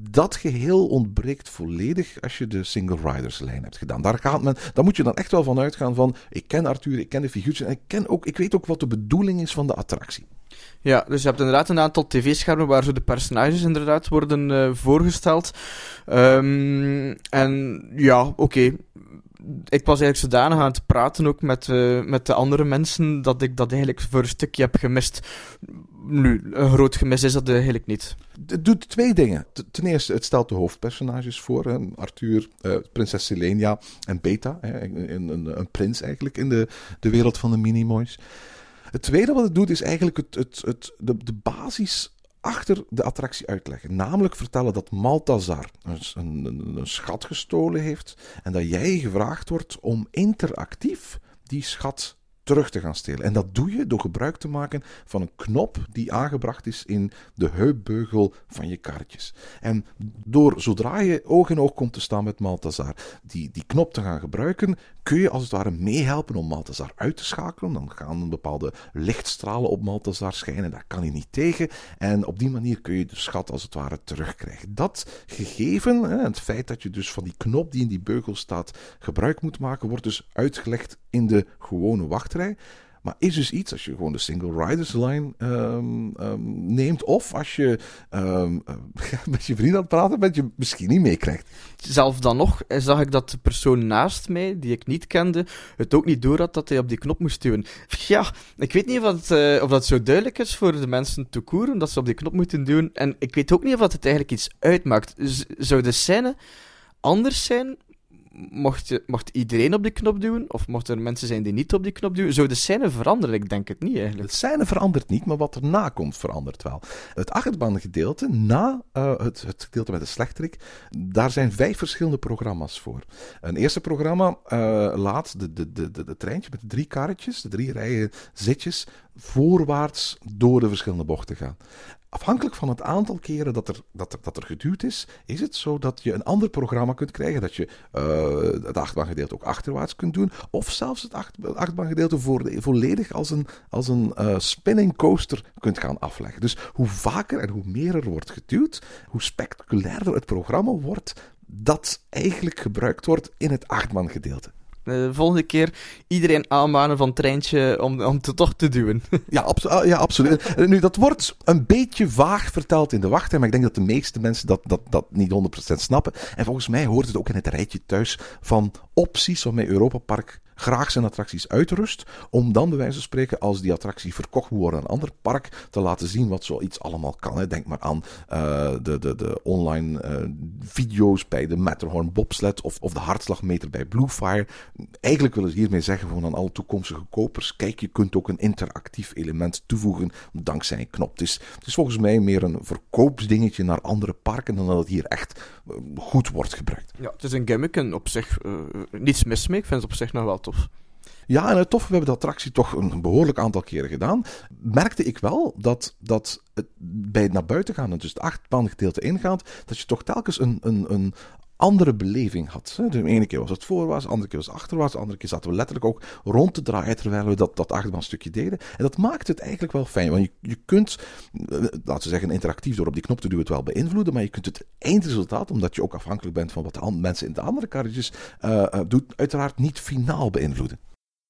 Dat geheel ontbreekt volledig als je de single riders lijn hebt gedaan. Daar, gaat men, daar moet je dan echt wel van uitgaan van, ik ken Arthur, ik ken de figuurtjes en ik, ken ook, ik weet ook wat de bedoeling is van de attractie.
Ja, dus je hebt inderdaad een aantal tv-schermen waar zo de personages inderdaad worden uh, voorgesteld. Um, en ja, oké. Ik was eigenlijk zodanig aan het praten ook met, uh, met de andere mensen dat ik dat eigenlijk voor een stukje heb gemist. Nu, een groot gemis is dat eigenlijk niet.
Het doet twee dingen. Ten eerste, het stelt de hoofdpersonages voor. Arthur, uh, prinses Selenia en Beta. Hè. Een, een, een, prins eigenlijk in de, de wereld van de Minimoys. Het tweede wat het doet is eigenlijk het, het, het, de, de basis achter de attractie uitleggen. Namelijk vertellen dat Maltazar een, een, een, schat gestolen heeft en dat jij gevraagd wordt om interactief die schat terug te gaan stelen. En dat doe je door gebruik te maken van een knop die aangebracht is in de heupbeugel van je kaartjes. En door zodra je oog in oog komt te staan met Maltazar, die, die knop te gaan gebruiken, kun je als het ware meehelpen om Maltazar uit te schakelen. Dan gaan bepaalde lichtstralen op Maltazar schijnen, daar kan hij niet tegen. En op die manier kun je de schat als het ware terugkrijgen. Dat gegeven, het feit dat je dus van die knop die in die beugel staat gebruik moet maken, wordt dus uitgelegd in de gewone wachtrij. Maar is dus iets als je gewoon de single riders line ehm, ehm, neemt. Of als je ehm, met je vriend aan het praten bent, je misschien niet meekrijgt.
Zelf dan nog eh, zag ik dat de persoon naast mij, die ik niet kende, het ook niet door had dat hij op die knop moest duwen. Ja, ik weet niet of dat, uh, of dat zo duidelijk is voor de mensen te koeren, dat ze op die knop moeten duwen. En ik weet ook niet of dat het eigenlijk iets uitmaakt. zou de scène anders zijn mocht, je, mocht iedereen op die knop duwen? Of mochten er mensen zijn die niet op die knop duwen? Zou de scène veranderen? Ik denk het niet eigenlijk.
De scène verandert niet, maar wat erna komt verandert wel. Het achtbaangedeelte, na uh, het, het, gedeelte met de slechterik, daar zijn vijf verschillende programma's voor. Een eerste programma uh, laat de, de, de, de, de treintje met de drie karretjes, de drie rijen zitjes, voorwaarts door de verschillende bochten gaan afhankelijk van het aantal keren dat er, dat, dat er geduwd is, is het zo dat je een ander programma kunt krijgen. Dat je uh, het achtbaangedeelte ook achterwaarts kunt doen. Of zelfs het acht, achtbaangedeelte volledig als een, als een uh, spinning coaster kunt gaan afleggen. Dus hoe vaker en hoe meer er wordt geduwd, hoe spectaculairder het programma wordt dat eigenlijk gebruikt wordt in het achtbaangedeelte.
Eh, de volgende keer iedereen aanmanen van treintje om, om het toch te duwen.
ja, abso ja, absoluut. Eh, nu, dat wordt een beetje vaag verteld in de wacht, maar ik denk dat de meeste mensen dat, dat, dat niet 100% snappen. En volgens mij hoort het ook in het rijtje thuis van opties waarmee Europa Park graag zijn attracties uitrust, om dan bij wijze van spreken, als die attractie verkocht worden aan een ander park, te laten zien wat zoiets allemaal kan. Hè. Denk maar aan uh, de, de, de online uh, video's bij de Matterhorn bobsled of, of de hartslagmeter bij Bluefire. Eigenlijk willen ze hiermee zeggen gewoon aan alle toekomstige kopers, kijk, je kunt ook een interactief element toevoegen dankzij een knop. Het is, het is volgens mij meer een verkoopsdingetje naar andere parken dan dat het hier echt uh, goed wordt gebruikt.
Ja, het is een gimmick en op zich niets mis mee. Ik vind het op zich nog wel tof.
Ja, en het tof, we hebben de attractie toch een behoorlijk aantal keren gedaan. Merkte ik wel dat, dat bij het naar buiten gaan, dus het achtbaan gedeelte ingaand, dat je toch telkens een, een, een andere beleving had. De ene keer was het voorwaarts, de andere keer was het achterwaarts, de andere keer zaten we letterlijk ook rond te draaien terwijl we dat, dat achterbaanstukje deden. En dat maakt het eigenlijk wel fijn, want je, je kunt, eh, laten we zeggen, interactief door op die knop te duwen het wel beïnvloeden, maar je kunt het eindresultaat, omdat je ook afhankelijk bent van wat de mensen in de andere karretjes uh, doen, uiteraard niet finaal beïnvloeden.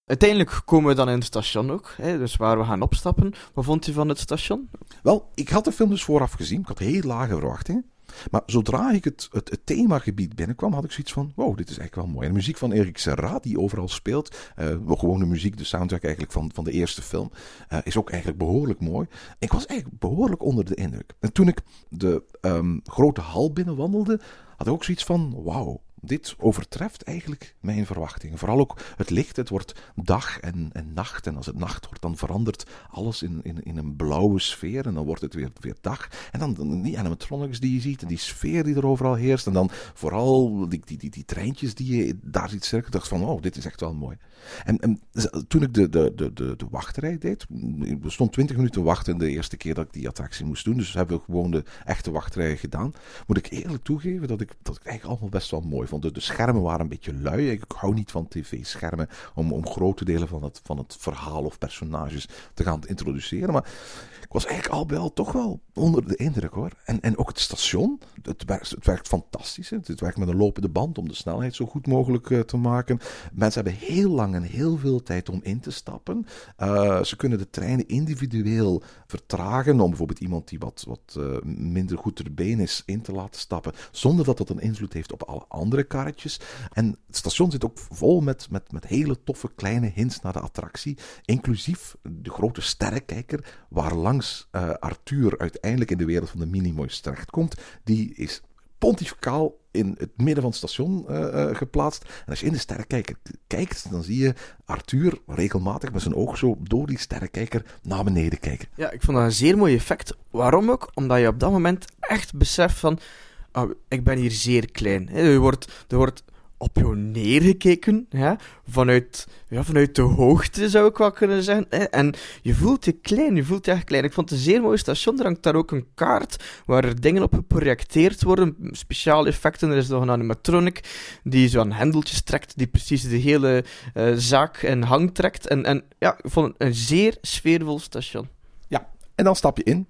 Uiteindelijk komen we dan in het station ook, hè, dus waar we gaan opstappen. Wat vond u van het station?
Wel, ik had de film dus vooraf gezien. Ik had heel lage verwachtingen. Maar zodra ik het, het, themagebied binnenkwam, had ik zoiets van: wow, dit is eigenlijk wel mooi. En de muziek van Erik Serra, die overal speelt, uh, gewoon de muziek, de soundtrack eigenlijk van, van de eerste film, uh, is ook eigenlijk behoorlijk mooi. Ik was eigenlijk behoorlijk onder de indruk. En toen ik de um, grote hal binnenwandelde, had ik ook zoiets van: wauw, dit overtreft eigenlijk mijn verwachtingen. Vooral ook het licht. Het wordt dag en, en nacht. En als het nacht wordt, dan verandert alles in, in, in een blauwe sfeer. En dan wordt het weer, weer dag. En dan die animatronics die je ziet. En die sfeer die er overal heerst. En dan vooral die, die, die, die treintjes die je daar ziet cirkelen. dacht van, oh, dit is echt wel mooi. En, en toen ik de, de, de, de, deed. Er stond 20 minuten wachten de eerste keer dat ik die attractie moest doen. Dus hebben we gewoon de echte wachtrij gedaan. Moet ik eerlijk toegeven dat ik, dat ik eigenlijk allemaal best wel mooi De, de schermen waren een beetje lui. Ik hou niet van tv-schermen om, om grote delen van het, van het verhaal of personages te gaan introduceren. Maar ik was eigenlijk al al toch wel onder de indruk hoor. En, en ook het station, het werkt, het werkt fantastisch. Het werkt met een lopende band om de snelheid zo goed mogelijk uh, te maken. Mensen hebben heel lang en heel veel tijd om in te stappen. Uh, ze kunnen de treinen individueel vertragen om bijvoorbeeld iemand die wat, wat uh, minder goed ter been is in te laten stappen, zonder dat dat een invloed heeft op alle andere karretjes. En het station zit ook vol met, met, met hele toffe kleine hints naar de attractie, inclusief de grote sterrenkijker waar langs uh, Arthur uiteindelijk in de wereld van de Minimoys terechtkomt. Die is pontificaal in het midden van het station uh, uh, geplaatst. En als je in de sterrenkijker kijkt, dan zie je Arthur regelmatig met zijn oog zo door die sterrenkijker naar beneden kijken.
Ja, ik vond dat een zeer mooi effect. Waarom ook? Omdat je op dat moment echt beseft van... Oh, ik ben hier zeer klein. Er wordt, er wordt op jou neergekeken, ja, vanuit, ja, vanuit de hoogte zou ik wel kunnen zeggen. En je voelt je klein, je voelt je echt klein. Ik vond het een zeer mooi station. Er hangt daar ook een kaart waar er dingen op geprojecteerd worden, speciale effecten. Er is nog een animatronic die zo aan hendeltjes trekt, die precies de hele uh, zaak in hang trekt. En, en ja, ik vond het een zeer sfeervol station.
Ja, en dan stap je in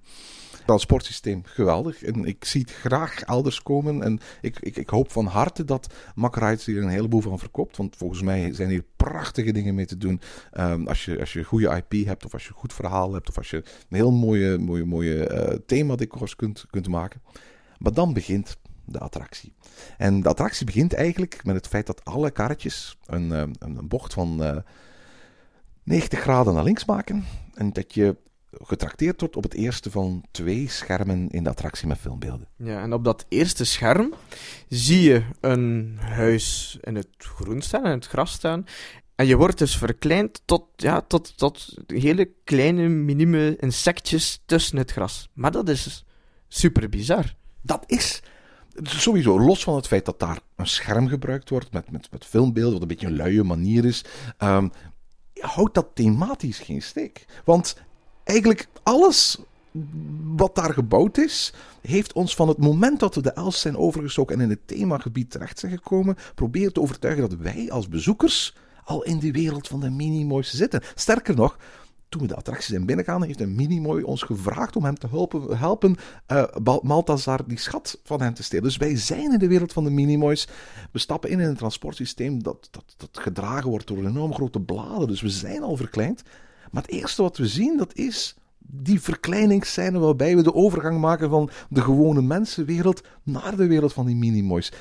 transportsysteem geweldig. En ik zie het graag elders komen. En ik, ik, ik hoop van harte dat Rides hier een heleboel van verkoopt. Want volgens mij zijn hier prachtige dingen mee te doen. Um, als, je, als je goede IP hebt, of als je een goed verhaal hebt, of als je een heel mooie, mooie, mooie uh, thema-decors kunt, kunt maken. Maar dan begint de attractie. En de attractie begint eigenlijk met het feit dat alle karretjes een, een, een bocht van uh, eh, 90 graden naar links maken. En dat je getrakteerd wordt op het eerste van twee schermen in de attractie met filmbeelden.
Ja, en op dat eerste scherm zie je een huis in het groen staan, in het gras staan. En je wordt dus verkleind tot, ja, tot, tot hele kleine, minieme insectjes tussen het gras. Maar dat is super bizar.
Dat is sowieso, los van het feit dat daar een scherm gebruikt wordt met, met, met filmbeelden, wat een beetje een luie manier is, um, houdt dat thematisch geen steek. Want eigenlijk alles wat daar gebouwd is, heeft ons van het moment dat we de Els zijn overgestoken en in het themagebied terecht zijn gekomen, proberen te overtuigen dat wij als bezoekers al in de wereld van de Minimoys zitten. Sterker nog, toen we de attractie zijn binnengegaan, heeft een Minimoy ons gevraagd om hem te helpen, helpen Maltazar die schat van hem te stelen. Dus wij zijn in de wereld van de Minimoys. We stappen in in een transportsysteem dat, dat, dat gedragen wordt door enorm grote bladen. Dus we zijn al verkleind. Maar het eerste wat we zien, dat is die verkleiningsscène waarbij we de overgang maken van de gewone mensenwereld naar de wereld van die minimoys.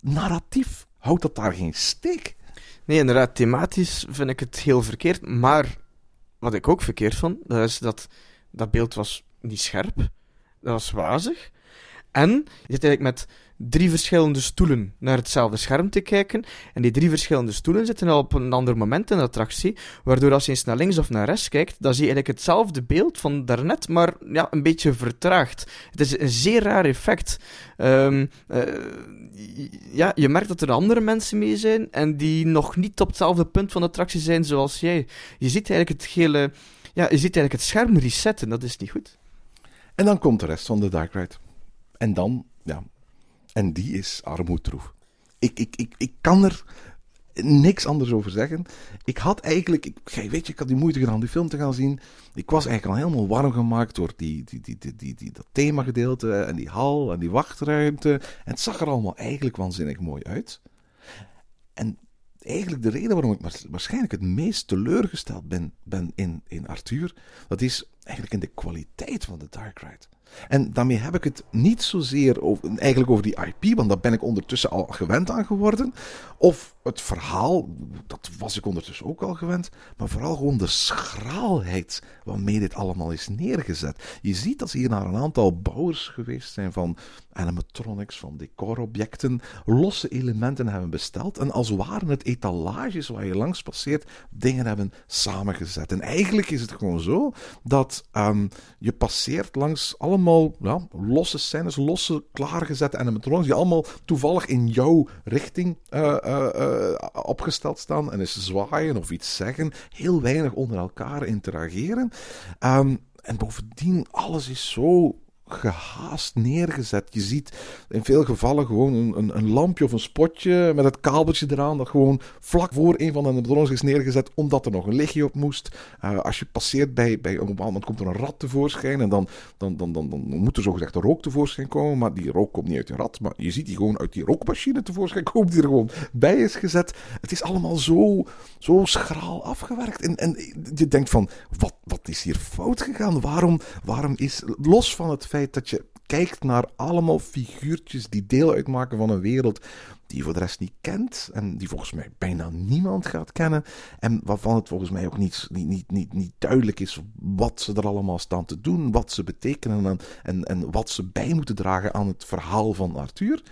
Narratief houdt dat daar geen steek.
Nee, inderdaad, thematisch vind ik het heel verkeerd. Maar wat ik ook verkeerd vond, dat is dat dat beeld was niet scherp. Dat was wazig. En je zit eigenlijk met drie verschillende stoelen naar hetzelfde scherm te kijken. En die drie verschillende stoelen zitten al op een ander moment in de attractie. Waardoor als je eens naar links of naar rechts kijkt, dan zie je eigenlijk hetzelfde beeld van daarnet, maar ja, een beetje vertraagd. Het is een zeer raar effect. Um, uh, ja, je merkt dat er andere mensen mee zijn en die nog niet op hetzelfde punt van de attractie zijn zoals jij. Je ziet eigenlijk het hele... Ja, je ziet eigenlijk het scherm resetten, dat is niet goed.
En dan komt de rest van de Dark Ride. En dan, ja, en die is armoedroef. Ik, ik, ik, ik kan er niks anders over zeggen. Ik had eigenlijk, ik, weet je, ik had die moeite gedaan om die film te gaan zien. Ik was eigenlijk al helemaal warm gemaakt door die, die, die, die, die, die, dat themagedeelte en die hal en die wachtruimte. En het zag er allemaal eigenlijk waanzinnig mooi uit. En eigenlijk de reden waarom ik waarschijnlijk het meest teleurgesteld ben, ben in, in Arthur, dat is eigenlijk in de kwaliteit van de Dark Ride. En daarmee heb ik het niet zozeer over, eigenlijk over die IP, want daar ben ik ondertussen al gewend aan geworden. Of het verhaal, dat was ik ondertussen ook al gewend. Maar vooral gewoon de schraalheid waarmee dit allemaal is neergezet. Je ziet dat ze hier naar een aantal bouwers geweest zijn van animatronics, van decorobjecten, losse elementen hebben besteld. En als waren het etalages waar je langs passeert, dingen hebben samengezet. En eigenlijk is het gewoon zo dat um, je passeert langs allemaal losse scènes, losse klaargezette animatronics, die allemaal toevallig in jouw richting uh, uh, uh, opgesteld staan en eens zwaaien of iets zeggen. Heel weinig onder elkaar interageren. Um, en bovendien, alles is zo gehaast neergezet. Je ziet in veel gevallen gewoon een, een, een, lampje of een spotje met het kabeltje eraan dat gewoon vlak voor een van de animatronics is neergezet omdat er nog een lichtje op moest. Uh, als je passeert bij, bij een bepaald moment komt er een rat tevoorschijn en dan, dan, dan, dan, dan moet er zogezegd een rook tevoorschijn komen, maar die rook komt niet uit de rat, maar je ziet die gewoon uit die rookmachine tevoorschijn komen die er gewoon bij is gezet. Het is allemaal zo, zo schraal afgewerkt en, en je denkt van, wat, wat is hier fout gegaan? Waarom, waarom is, los van het feit dat je kijkt naar allemaal figuurtjes die deel uitmaken van een wereld die je voor de rest niet kent en die volgens mij bijna niemand gaat kennen en waarvan het volgens mij ook niet, niet, niet, niet, duidelijk is wat ze er allemaal staan te doen, wat ze betekenen en, en, en wat ze bij moeten dragen aan het verhaal van Arthur,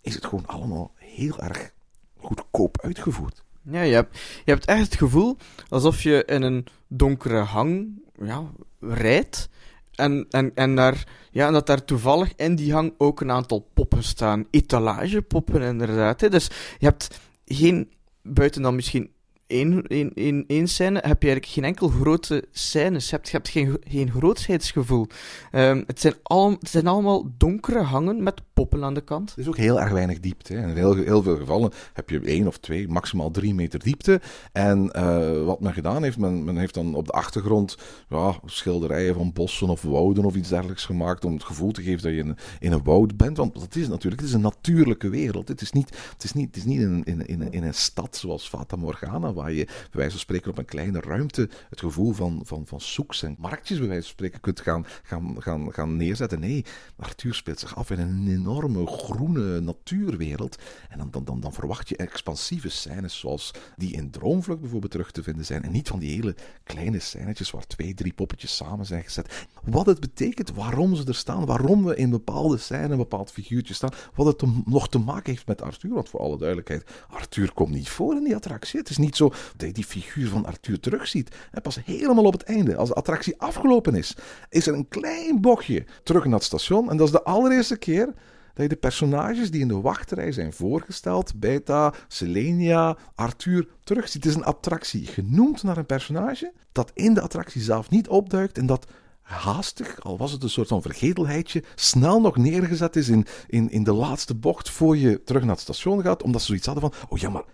is het gewoon allemaal heel erg goedkoop uitgevoerd.
Ja, je hebt, je hebt echt het gevoel alsof je in een donkere hang ja, rijdt en, en, en, ja, dat daar toevallig in die hang ook een aantal poppen staan. Etalagepoppen, inderdaad. Hè. Dus je hebt geen, buiten dan misschien één, één, één, één scène, heb je eigenlijk geen enkel grote scènes. Je hebt, je hebt geen, geen grootheidsgevoel. Ehm, het, zijn al, het zijn allemaal donkere hangen met poppen aan de kant.
Is ook heel erg weinig diepte. Hè. In heel, heel veel gevallen heb je één of twee, maximaal drie meter diepte. En eh, wat men gedaan heeft, men, men heeft dan op de achtergrond ja, schilderijen van bossen of wouden of iets dergelijks gemaakt om het gevoel te geven dat je in, in een woud bent. Want dat is natuurlijk, het is een natuurlijke wereld. Het is niet, het is niet, het is niet in, in, in, in een stad zoals Fata Morgana, waar je bij wijze van spreken op een kleine ruimte het gevoel van, van, van soeks en marktjes bij wijze van spreken kunt gaan, gaan, gaan, neerzetten. Nee, Arthur speelt zich af in een enorme groene natuurwereld. En dan, dan, dan, dan verwacht je expansieve scènes zoals die in Droomvlucht bijvoorbeeld terug te vinden zijn. En niet van die hele kleine scènetjes waar twee, drie poppetjes samen zijn gezet. Wat het betekent, waarom ze er staan, waarom we in bepaalde scènes een bepaald figuurtje staan, wat het nog te maken heeft met Arthur. Want voor alle duidelijkheid, Arthur komt niet voor in die attractie. Het is niet zo dat je die figuur van Arthur terugziet. En pas helemaal op het einde, als de attractie afgelopen is, is er een klein bochtje terug naar het station. En dat is de allereerste keer dat je de personages die in de wachtrij zijn voorgesteld, Beta, Selenia, Arthur, terugziet. Het is een attractie genoemd naar een personage dat in de attractie zelf niet opduikt en dat haastig, al was het een soort van vergetelheidje, snel nog neergezet is in, in, in de laatste bocht voor je terug naar het station gaat, omdat ze zoiets hadden van, oh ja, maar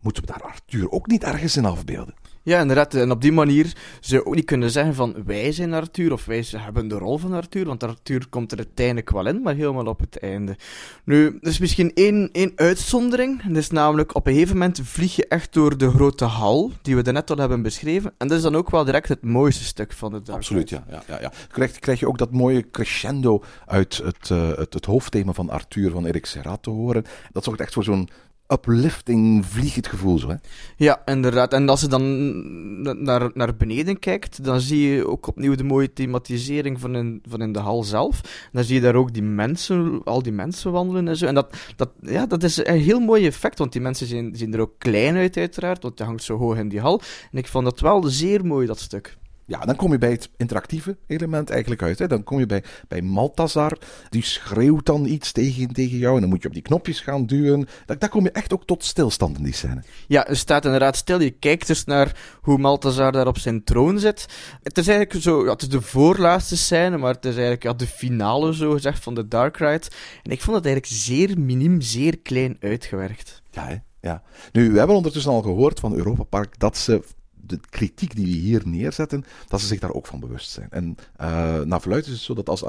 moeten we daar Arthur ook niet ergens in afbeelden?
Ja, inderdaad. En op die manier zou je ook niet kunnen zeggen van wij zijn Arthur of wij hebben de rol van Arthur, want Arthur komt er uiteindelijk wel in, maar helemaal op het einde. Nu, er is misschien één, één uitzondering. Dat is namelijk op een gegeven moment vlieg je echt door de grote hal, die we daarnet al hebben beschreven. En dat is dan ook wel direct het mooiste stuk van de Dark
Absoluut, ja. ja, ja, ja. Krijg, je ook dat mooie crescendo uit het, uh, het, het hoofdthema van Arthur van Erik Serrat te horen. Dat zorgt echt voor zo'n uplifting vlieggevoel zo, hè?
Ja, inderdaad. En als je dan naar, naar beneden kijkt, dan zie je ook opnieuw de mooie thematisering van in, van in de hal zelf. dan zie je daar ook die mensen, al die mensen wandelen en zo. En dat, dat, ja, dat is een heel mooi effect, want die mensen zien, zien er ook klein uit uiteraard, want je hangt zo hoog in die hal. En ik vond dat wel zeer mooi, dat stuk.
Ja, dan kom je bij het interactieve element eigenlijk uit. Hè. Dan kom je bij, bij Maltazar. Die schreeuwt dan iets tegen, tegen jou. En dan moet je op die knopjes gaan duwen. Daar, daar kom je echt ook tot stilstand in die scène.
Ja, je staat inderdaad stil. Je kijkt dus naar hoe Maltazar daar op zijn troon zit. Het is eigenlijk zo... Ja, het is de voorlaatste scène, maar het is eigenlijk ja, de finale, zo gezegd, van de Dark Ride. En ik vond het eigenlijk zeer miniem, zeer klein uitgewerkt.
Ja, hè? Ja. Nu, we hebben ondertussen al gehoord van Europa Park dat ze de kritiek die we hier neerzetten, dat ze zich daar ook van bewust zijn. En uh, naar verluidt is het zo dat als uh,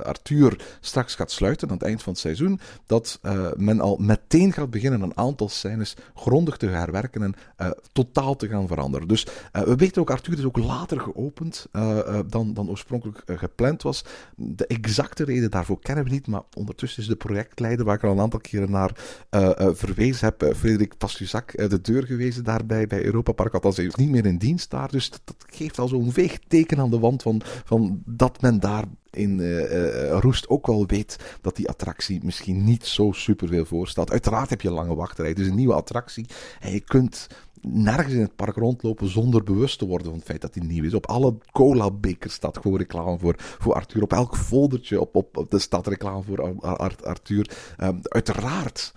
Arthur straks gaat sluiten aan het eind van het seizoen, dat uh, men al meteen gaat beginnen een aantal scènes grondig te herwerken en totaal te gaan veranderen. Dus we weten ook, Arthur is ook later geopend dan, dan oorspronkelijk gepland was. De exacte reden daarvoor kennen we niet, maar ondertussen is de projectleider, waar ik al een aantal keren naar verwezen heb, Frederik Pastuzak, de deur gewezen daarbij bij Europa Park, althans hij niet meer in dienst daar. Dus dat, geeft al zo'n veeg teken aan de wand van, van dat men daar in uh, Roest ook wel weet dat die attractie misschien niet zo superveel voorstelt. Uiteraard heb je lange wachtrij. Het is een nieuwe attractie en je kunt nergens in het park rondlopen zonder bewust te worden van het feit dat hij nieuw is. Op alle cola-bekers staat gewoon reclame voor, voor Arthur. Op elk foldertje op, op, de staat reclame voor Arthur. Um, uiteraard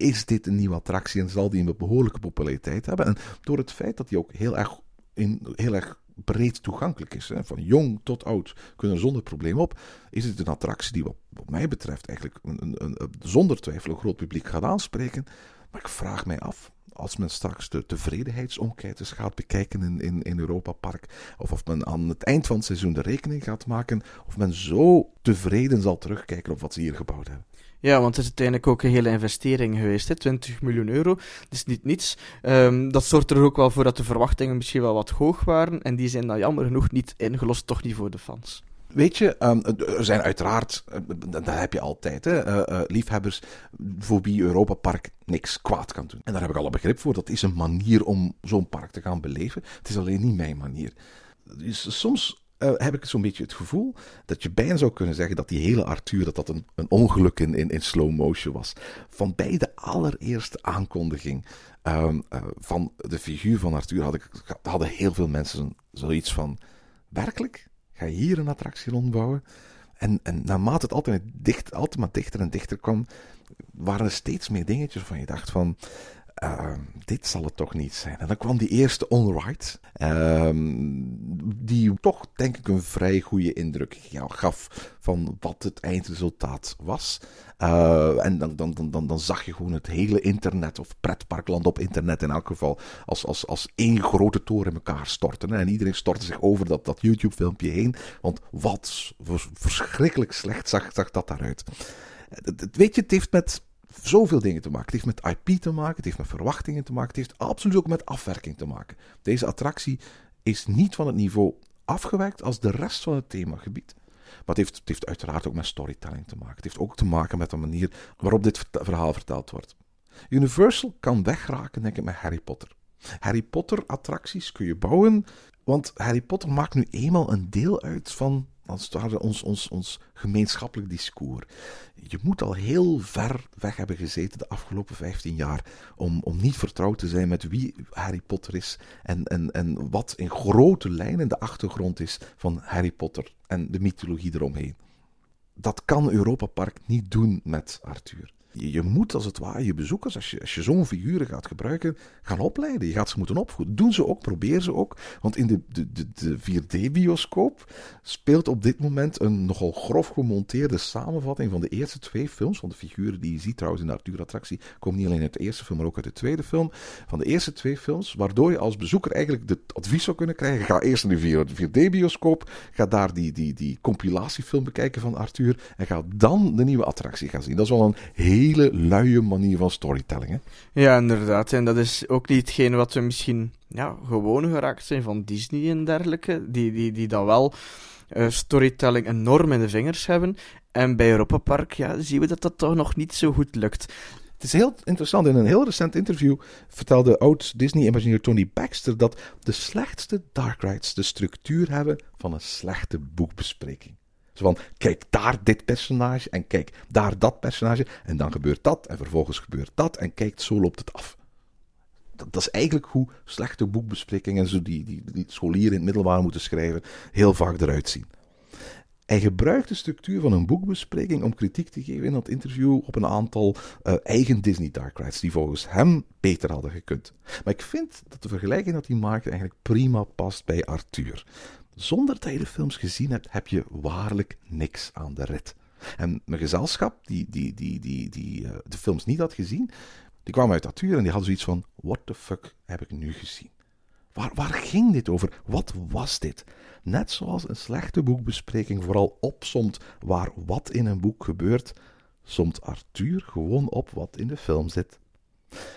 is dit een nieuwe attractie en zal die een behoorlijke populariteit hebben. En door het feit dat die ook heel erg, in, heel erg breed toegankelijk is, hè, van jong tot oud, kunnen er zonder probleem op, is het een attractie die wat, mij betreft eigenlijk een, een, een, zonder twijfel een groot publiek gaat aanspreken. Maar ik vraag mij af, als men straks de tevredenheidsenquêtes gaat bekijken in, in, in Europa Park, of of men aan het eind van het seizoen de rekening gaat maken, of men zo tevreden zal terugkijken op wat ze hier gebouwd hebben.
Ja, want het is uiteindelijk ook een hele investering geweest. Hè? 20 miljoen euro. Dat is niet niets. Um, dat zorgt er ook wel voor dat de verwachtingen misschien wel wat hoog waren. En die zijn dan jammer genoeg niet ingelost, toch niet voor de fans.
Weet je, um, er zijn uiteraard, eh, dat heb je altijd, hè, uh, uh, liefhebbers voor wie Europa Park niks kwaad kan doen. En daar heb ik alle begrip voor. Dat is een manier om zo'n park te gaan beleven. Het is alleen niet mijn manier. Dus soms uh, heb ik zo'n beetje het gevoel dat je bijna zou kunnen zeggen dat die hele Arthur dat dat een, een ongeluk in, in, in slow motion was. Van bij de allereerste aankondiging um, uh, van de figuur van Arthur had ik, hadden heel veel mensen zoiets van: werkelijk? Ga je hier een attractie rondbouwen? En, en naarmate het altijd, dicht, altijd maar dichter en dichter kwam, waren er steeds meer dingetjes van je dacht van. Ehm, dit zal het toch niet zijn. En dan kwam die eerste On-Ride, ehm, die toch denk ik een vrij goede indruk gaf van wat het eindresultaat was. Uh, en dan, dan, dan, dan, zag je gewoon het hele internet, of pretparkland op internet in elk geval, als, als, als één grote toren in elkaar storten. En iedereen stortte zich over dat, dat YouTube-filmpje heen, want wat verschrikkelijk slecht zag, zag dat daaruit. Weet je, het heeft met zoveel dingen te maken. Het heeft met IP te maken, het heeft met verwachtingen te maken, het heeft absoluut ook met afwerking te maken. Deze attractie is niet van het niveau afgewerkt als de rest van het themagebied. Maar het heeft, het heeft uiteraard ook met storytelling te maken. Het heeft ook te maken met de manier waarop dit verhaal verteld wordt. Universal kan wegraken, denk ik, met Harry Potter. Harry Potter attracties kun je bouwen, want Harry Potter maakt nu eenmaal een deel uit van als het ons, ons, ons gemeenschappelijk discours. Je moet al heel ver weg hebben gezeten de afgelopen 15 jaar om, om niet vertrouwd te zijn met wie Harry Potter is en, en, en wat in grote lijnen de achtergrond is van Harry Potter en de mythologie eromheen. Dat kan Europa Park niet doen met Arthur. Je, moet als het ware je bezoekers, als je, als je zo'n figuren gaat gebruiken, gaan opleiden. Je gaat ze moeten opvoeden. Doen ze ook, probeer ze ook. Want in de, de, de, de 4D-bioscoop speelt op dit moment een nogal grof gemonteerde samenvatting van de eerste twee films. Van de figuren die je ziet trouwens in de Arthur-attractie, komen niet alleen uit de eerste film, maar ook uit de tweede film. Van de eerste twee films, waardoor je als bezoeker eigenlijk het advies zou kunnen krijgen. Ga eerst naar de 4D-bioscoop, ga daar die, die, die compilatiefilm bekijken van Arthur en ga dan de nieuwe attractie gaan zien. Dat is wel een heel hele luie manier van storytelling. Hè?
Ja, inderdaad. En dat is ook niet hetgeen wat we misschien ja, gewoon geraakt zijn van Disney en dergelijke. Die, die, die dan wel uh, storytelling enorm in de vingers hebben. En bij Europa Park ja, zien we dat dat toch nog niet zo goed lukt.
Het is heel interessant. In een heel recent interview vertelde oud-Disney-imagineer Tony Baxter dat de slechtste dark rides de structuur hebben van een slechte boekbespreking van, kijk daar dit personage en kijk daar dat personage. En dan gebeurt dat en vervolgens gebeurt dat en kijk, zo loopt het af. Dat, is eigenlijk hoe slechte boekbesprekingen, zo die, die, die scholieren in het middelbaar moeten schrijven, heel vaak eruit zien. Hij gebruikt de structuur van een boekbespreking om kritiek te geven in dat interview op een aantal uh, eigen Disney Dark Rides die volgens hem beter hadden gekund. Maar ik vind dat de vergelijking dat hij maakt eigenlijk prima past bij Arthur. Zonder dat je de films gezien hebt, heb je waarlijk niks aan de rit. En mijn gezelschap, die, die, die, die, die uh, de films niet had gezien, die kwamen uit Atuur en die hadden zoiets van: What the fuck heb ik nu gezien? Waar, waar ging dit over? Wat was dit? Net zoals een slechte boekbespreking vooral opsomt waar wat in een boek gebeurt, somt Arthur gewoon op wat in de film zit.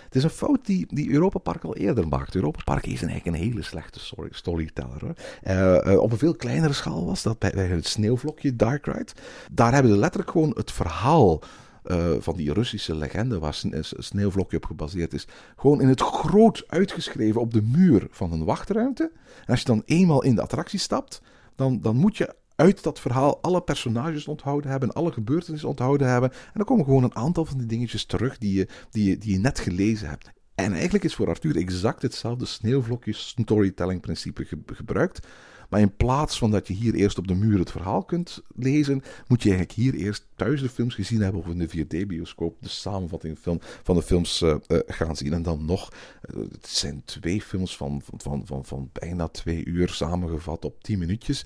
Het is een fout die, die Europa Park al eerder maakte. Europa Park is eigenlijk een hele slechte storyteller. Uh, uh, op een veel kleinere schaal was dat bij, het sneeuwvlokje Dark Ride. Daar hebben ze letterlijk gewoon het verhaal uh, van die Russische legende waar Sneeuwvlokje op gebaseerd is, gewoon in het groot uitgeschreven op de muur van een wachtruimte. En als je dan eenmaal in de attractie stapt, dan, dan moet je uit dat verhaal alle personages onthouden hebben, alle gebeurtenissen onthouden hebben. En dan komen gewoon een aantal van die dingetjes terug die je, die je, die je net gelezen hebt. En eigenlijk is voor Arthur exact hetzelfde sneeuwvlokjes storytelling principe gebruikt. Maar in plaats van dat je hier eerst op de muur het verhaal kunt lezen, moet je eigenlijk hier eerst thuis de films gezien hebben of in de 4D-bioscoop de samenvatting film, van de films uh, uh, gaan zien. En dan nog, uh, het zijn twee films van, van, van, van, bijna twee uur samengevat op tien minuutjes.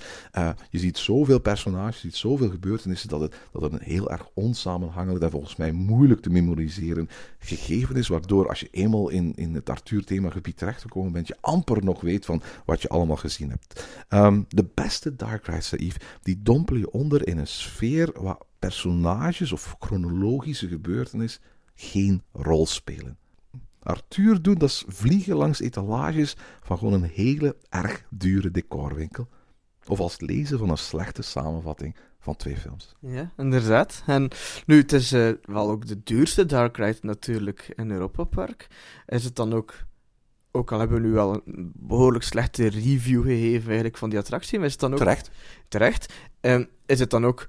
je ziet zoveel personages, je ziet zoveel gebeurtenissen dat het, dat het een heel erg onsamenhangend en volgens mij moeilijk te memoriseren gegeven is, waardoor als je eenmaal in, in het Arthur-themagebied terechtgekomen bent, je amper nog weet van wat je allemaal gezien hebt. Um, de beste Dark Ride, Saif, die dompelen je onder in een sfeer waar personages of chronologische gebeurtenissen geen rol spelen. Arthur doet dat is vliegen langs etalages van gewoon een hele erg dure decorwinkel. Of als het lezen van een slechte samenvatting van twee films.
Ja, inderdaad. En nu, het is uh, wel ook de duurste Dark Ride natuurlijk in Europa Park. Is het dan ook ook al hebben we nu wel een behoorlijk slechte review gegeven eigenlijk van die attractie, maar is het dan ook...
Terecht.
Terecht. Is het dan ook,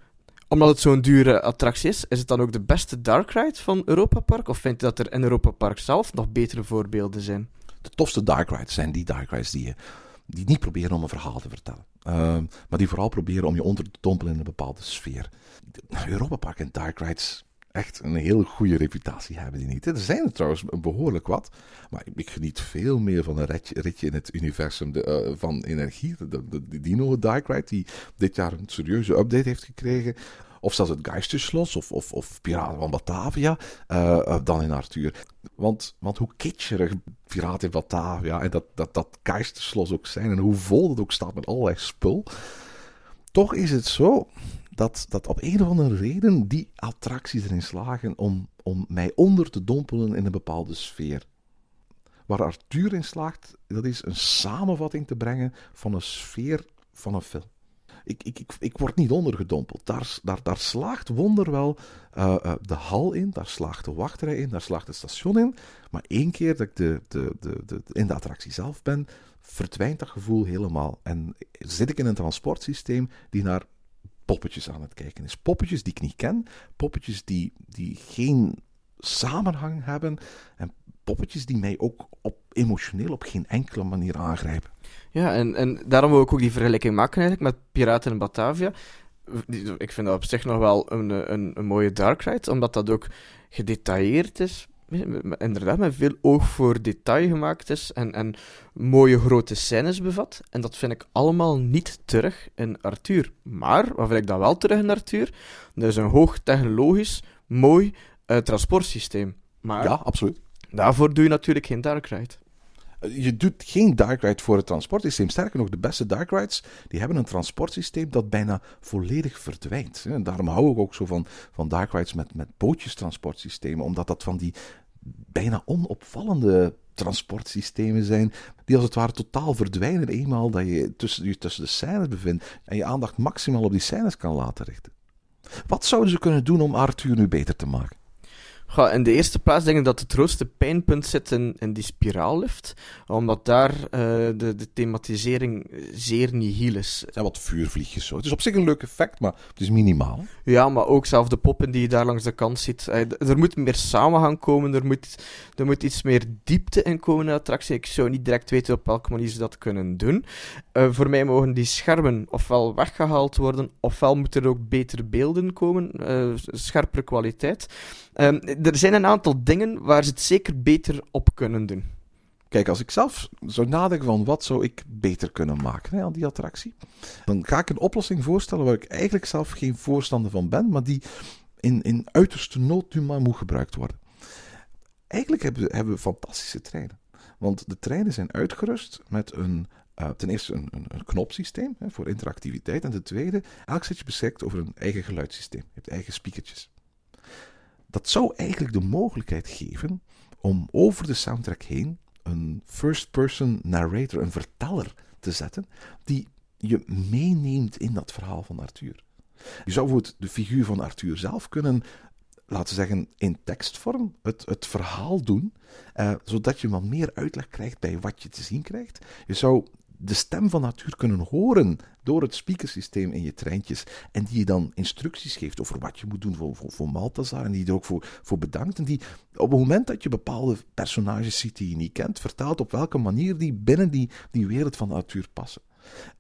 omdat het zo'n dure attractie is, is het dan ook de beste dark ride van Europa Park? Of vindt je dat er in Europa Park zelf nog betere voorbeelden zijn?
De tofste dark rides zijn die dark rides die, die niet proberen om een verhaal te vertellen. Ehm, maar die vooral proberen om je onder te dompelen in een bepaalde sfeer. Europa Park en dark rides Echt een heel goede reputatie hebben die niet. Er zijn er trouwens behoorlijk wat. Maar ik, geniet veel meer van een ritje, in het universum de, eh, van energie. De, de, Dino Dark die dit jaar een serieuze update heeft gekregen. Of zelfs het Geisterschloss of, of, of Piraten van Batavia. eh, eh, dan in Arthur. Want, want hoe kitscherig Piraten in Batavia en dat, dat, dat ook zijn. En hoe vol het ook staat met allerlei spul. Toch is het zo dat, dat op een of andere reden die attracties erin slagen om, om mij onder te dompelen in een bepaalde sfeer. Waar Arthur in slaagt, dat is een samenvatting te brengen van een sfeer van een film. Ik, ik, ik, ik word niet ondergedompeld. Daar, daar, daar slaagt wonderwel eh, eh, de hal in, daar slaagt de wachtrij in, daar slaagt het station in. Maar één keer dat ik de, de, de, de, in de attractie zelf ben, verdwijnt dat gevoel helemaal. En zit ik in een transportsysteem die naar poppetjes aan het kijken is. Poppetjes die ik niet ken, poppetjes die, die geen samenhang hebben en poppetjes die mij ook op, emotioneel op geen enkele manier aangrijpen.
Ja, en, en daarom wil ik ook die vergelijking maken eigenlijk met Piraten in Batavia. Ik vind dat op zich nog wel een, een, een mooie dark ride, omdat dat ook gedetailleerd is. Inderdaad, met veel oog voor detail gemaakt is en, en mooie grote scènes bevat. En dat vind ik allemaal niet terug in Arthur. Maar, wat vind ik dan wel terug in Arthur? Dat is een hoog technologisch, mooi eh, transportsysteem. Maar
Ja, absoluut.
daarvoor doe je natuurlijk geen dark ride.
Eh, Je doet geen dark ride voor het transportsysteem. Sterker nog, de beste dark rides die hebben een transportsysteem dat bijna volledig verdwijnt. En daarom hou ik ook zo van, van dark rides met, met bootjestransportsystemen, omdat dat van die bijna onopvallende transportsystemen zijn, die als het ware totaal verdwijnen eenmaal dat je tussen, je tussen de scènes bevindt en je aandacht maximaal op die scènes kan laten richten. Wat zouden ze kunnen doen om Arthur nu beter te maken?
Ga, in de eerste plaats denk ik dat het grootste pijnpunt zit in, in die spiraallift. Omdat daar eh, de, de thematisering zeer nihil is.
Het zijn wat vuurvliegjes zo. Het is op zich een leuk effect, maar het is minimaal.
Ja, maar ook zelf de poppen die je daar langs de kant ziet. Eh, er moet meer samenhang komen, er moet, er moet iets meer diepte in komen in de attractie. Ik zou niet direct weten op welke manier ze dat kunnen doen. Eh, voor mij mogen die schermen ofwel weggehaald worden, ofwel moeten er ook betere beelden komen, eh, scherpere kwaliteit. Ehm, er zijn een aantal dingen waar ze het zeker beter op kunnen doen.
Kijk, als ik zelf zou nadenken van wat zou ik beter kunnen maken hè, aan die attractie, dan ga ik een oplossing voorstellen waar ik eigenlijk zelf geen voorstander van ben, maar die in, in uiterste nood nu maar moet gebruikt worden. Eigenlijk hebben we, hebben fantastische treinen. Want de treinen zijn uitgerust met een, eh, ten eerste een, een, een knopsysteem hè, voor interactiviteit. En ten tweede, elk zitje beschikt over een eigen geluidssysteem. Je hebt eigen speakertjes. Dat zou eigenlijk de mogelijkheid geven om over de soundtrack heen een first-person narrator, een verteller te zetten, die je meeneemt in dat verhaal van Arthur. Je zou bijvoorbeeld de figuur van Arthur zelf kunnen, laten we zeggen, in tekstvorm het, het verhaal doen, eh, zodat je wat meer uitleg krijgt bij wat je te zien krijgt. Je zou de stem van Arthur kunnen horen door het speakersysteem in je treintjes en die je dan instructies geeft over wat je moet doen voor, voor, voor en die je er ook voor, voor bedankt en die op het moment dat je bepaalde personages ziet die je niet kent, vertelt op welke manier die binnen die, die wereld van Arthur passen.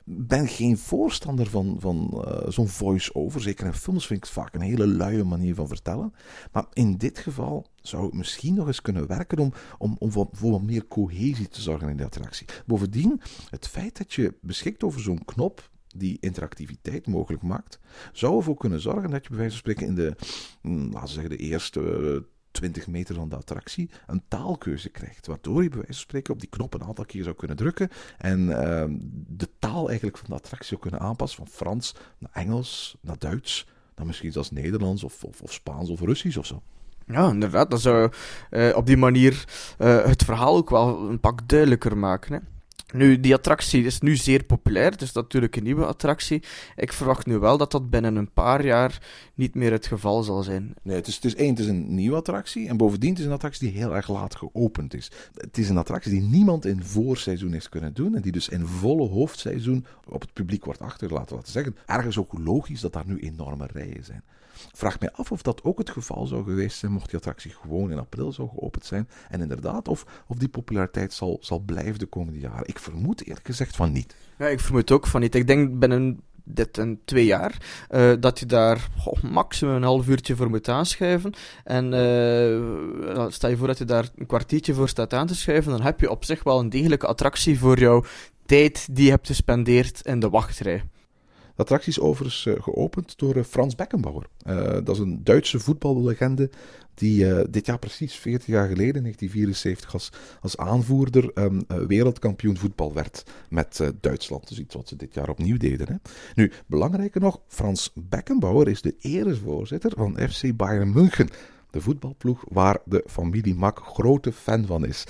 Ben geen voorstander van, van eh, zo'n voice-over. Zeker in films vind ik het vaak een hele luie manier van vertellen. Maar in dit geval zou het misschien nog eens kunnen werken om, om, om voor, voor wat meer cohesie te zorgen in de attractie. Bovendien, het feit dat je beschikt over zo'n knop die interactiviteit mogelijk maakt, zou ervoor kunnen zorgen dat je bij wijze van spreken in de, hm, laten we zeggen, de eerste eh, 20 meter van de attractie een taalkeuze krijgt. Waardoor je bij wijze van spreken op die knop een aantal keer zou kunnen drukken en ehm, de taal eigenlijk van de attractie zou kunnen aanpassen van Frans naar Engels, naar Duits, naar misschien zelfs Nederlands of, of, of Spaans of Russisch of zo.
Ja, inderdaad. Dat zou eh, op die manier eh, het verhaal ook wel een pak duidelijker maken. Hè. Nu, die attractie is nu zeer populair. Het is natuurlijk een nieuwe attractie. Ik verwacht nu wel dat dat binnen een paar jaar niet meer het geval zal zijn.
Nee, het is, het is één, het is een nieuwe attractie. En bovendien het is een attractie die heel erg laat geopend is. Het is een attractie die niemand in voorseizoen heeft kunnen doen. En die dus in volle hoofdseizoen op het publiek wordt achtergelaten. Laten zeggen, ergens ook logisch dat daar nu enorme rijen zijn. Vraag mij af of dat ook het geval zou geweest zijn mocht die attractie gewoon in april zou geopend zijn. En inderdaad, of, of die populariteit zal, zal blijven de komende jaren. Ik vermoed eerlijk gezegd van niet.
Ja, ik vermoed ook van niet. Ik denk binnen dit en twee jaar, uh, dat je daar oh, maximum een half uurtje voor moet aanschuiven. En uh, stel je voor dat je daar een kwartiertje voor staat aan te schuiven, dan heb je op zich wel een degelijke attractie voor jouw tijd die je hebt gespendeerd in de wachtrij.
De attractie is overigens uh, geopend door uh, Frans Beckenbauer. Uh, dat is een Duitse voetballegende die dit jaar precies 40 jaar geleden, 1974, als, als aanvoerder um, wereldkampioen voetbal werd met Duitsland. Dus iets wat ze dit jaar opnieuw deden. Hè. Nu, belangrijker nog, Frans Beckenbauer is de eresvoorzitter van FC Bayern München. De voetbalploeg waar de familie Mak grote fan van is.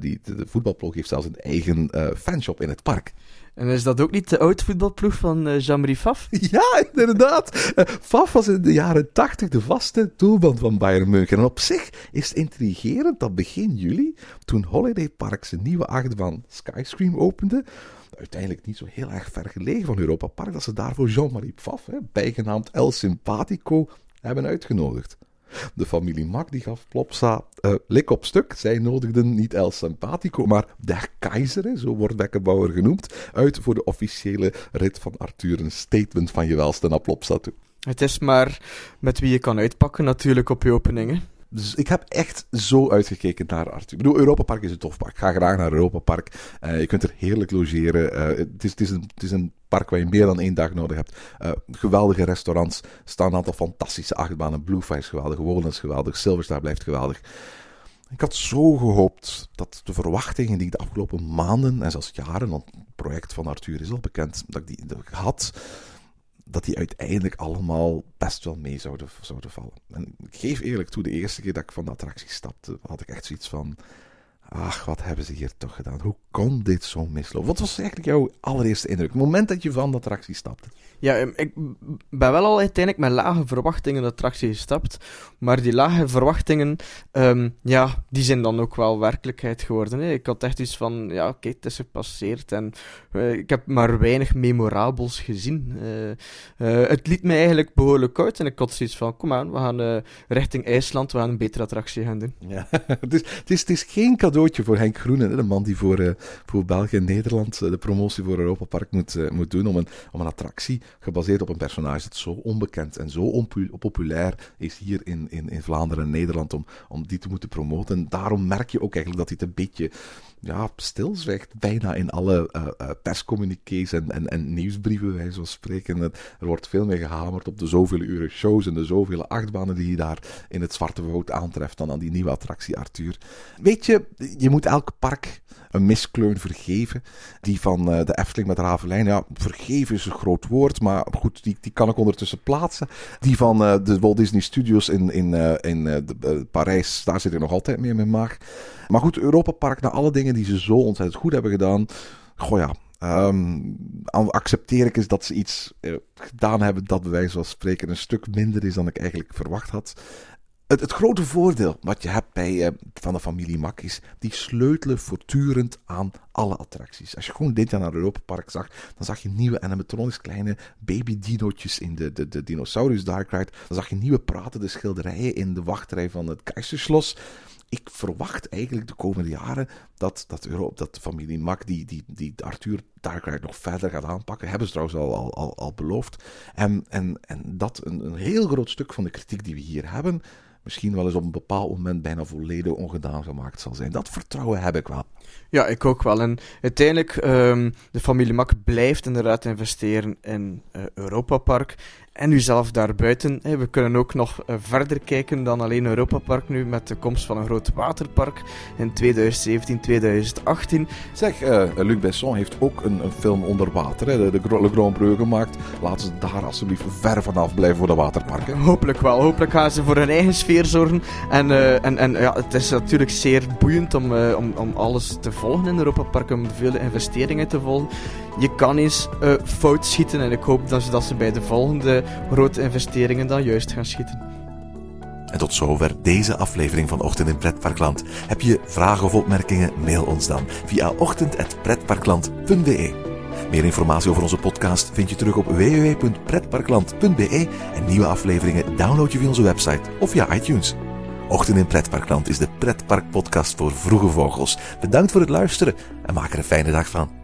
die, de, de, voetbalploeg heeft zelfs een eigen fanshop in het park.
En is dat ook niet de oud voetbalploeg van uh, Jean-Marie Faf?
Ja, inderdaad. Uh, Faf was in de jaren 80 de vaste doelband van Bayern München. En op zich is het intrigerend dat begin juli, toen Holiday Park zijn nieuwe achtbaan Skyscream opende, uiteindelijk niet zo heel erg ver gelegen van Europa Park, dat ze daarvoor Jean-Marie Pfaff, bijgenaamd El Simpatico, hebben uitgenodigd. De familie Mak die gaf Plopsa uh, lik op stuk. Zij nodigden niet El Simpatico, maar Der Keizer, zo wordt Beckenbauer genoemd, uit voor de officiële rit van Arthur. Een statement van je welste naar Plopsa toe.
Het is maar met wie je kan uitpakken natuurlijk op je openingen.
Dus ik heb echt zo uitgekeken naar Arthur. Ik bedoel, Europa Park is een tof park. Ga graag naar Europa Park. Uh, je kunt er heerlijk logeren. Uh, het, is, het, is een, het is een park waar je meer dan één dag nodig hebt. Uh, geweldige restaurants. Er staan een aantal fantastische achtbanen. Bluefire is geweldig. Wonen is geweldig. Silverstar blijft geweldig. Ik had zo gehoopt dat de verwachtingen die ik de afgelopen maanden en zelfs jaren, want het project van Arthur is al bekend, dat ik die had, dat die uiteindelijk allemaal best wel mee zouden, zouden vallen. En ik geef eerlijk toe, de eerste keer dat ik van de attractie stapte, had ik echt zoiets van... Ach, wat hebben ze hier toch gedaan? Hoe kon dit zo mislopen? Wat was eigenlijk jouw allereerste indruk? Het moment dat je van de attractie stapte?
Ja, ehm, ik ben wel al uiteindelijk met lage verwachtingen de attractie gestapt. Maar die lage verwachtingen, um, ja, die zijn dan ook wel werkelijkheid geworden. Hè. Ik had echt iets van, ja, oké, het is gepasseerd. En uh, ik heb maar weinig memorabels gezien. Uh, uh, het liet me eigenlijk behoorlijk uit. En ik had zoiets van, kom aan, we gaan richting IJsland, we gaan een betere attractie gaan doen.
Ja, het, is, het, is, het is geen cadeautje voor Henk Groenen, de man die voor, voor België en Nederland de promotie voor Europa Park moet, moet doen om een, om een attractie gebaseerd op een personage dat zo onbekend en zo populair is hier in, in, in Vlaanderen en Nederland om, om die te moeten promoten. En daarom merk je ook eigenlijk dat het een beetje ja, stilzwijgt bijna in alle uh, perscommuniqués en, en, en nieuwsbrieven, wij zo spreken. Er wordt veel meer gehamerd op de zoveel uren shows en de zoveel achtbanen die je daar in het Zwarte Woud aantreft dan aan die nieuwe attractie Arthur. Weet je, je moet elk park een miskleun vergeven. Die van uh, de Efteling met Ravelijn, ja, vergeven is een groot woord, maar goed, die, die kan ik ondertussen plaatsen. Die van uh, de Walt Disney Studios in, in, uh, in de, Parijs, daar zit ik nog altijd mee in mijn maag. Maar goed, Europa Park, na alle dingen die ze zo ontzettend goed hebben gedaan, goh ja, Um, accepteer ik eens dat ze iets gedaan hebben dat bij wijze van spreken een stuk minder is dan ik eigenlijk verwacht had. Het, het, grote voordeel wat je hebt bij, uh, van de familie Mak is, die sleutelen voortdurend aan alle attracties. Als je gewoon dit jaar naar Europa Park zag, dan zag je nieuwe animatronics, kleine baby dinootjes in de, de, de Dinosaurus Dark Ride. Dan zag je nieuwe pratende schilderijen in de wachtrij van het Keizersschloss. Ik verwacht eigenlijk de komende jaren dat, dat, Europa, dat de familie Mak die, die, die Arthur Dark Ride nog verder gaat aanpakken. Hebben ze trouwens al, al, al, al beloofd. En, en, en dat een, een heel groot stuk van de kritiek die we hier hebben misschien wel eens op een bepaald moment bijna volledig ongedaan gemaakt zal zijn. Dat vertrouwen heb ik wel.
Ja, ik ook wel. En uiteindelijk, um, de familie Mak blijft inderdaad investeren in uh, Europa Park en u zelf daarbuiten. We kunnen ook nog eh, verder kijken dan alleen Europa Park nu met de komst van een groot waterpark in 2017, 2018.
Zeg, uh, Luc Besson heeft ook een, een film onder water, hè, de, de Le Grand Breu gemaakt. Laten ze daar alsjeblieft ver vanaf blijven voor de waterparken.
Hopelijk wel. Hopelijk gaan ze voor hun eigen sfeer zorgen. En, uh, en, en ja, het is natuurlijk zeer boeiend om, uh, om, om alles te volgen in Europa Park, om vele investeringen te volgen. Je kan eens fout schieten en ik hoop dat ze, dat ze bij de volgende grote investeringen dan juist gaan schieten.
En tot zover deze aflevering van Ochtend in Pretparkland. Heb je vragen of opmerkingen? Mail ons dan via ochtend.pretparkland.be. Meer informatie over onze podcast vind je terug op www.pretparkland.be en nieuwe afleveringen download je via onze website of via iTunes. Ochtend in Pretparkland is de pretparkpodcast voor vroege vogels. Bedankt voor het luisteren en maak er een fijne dag van.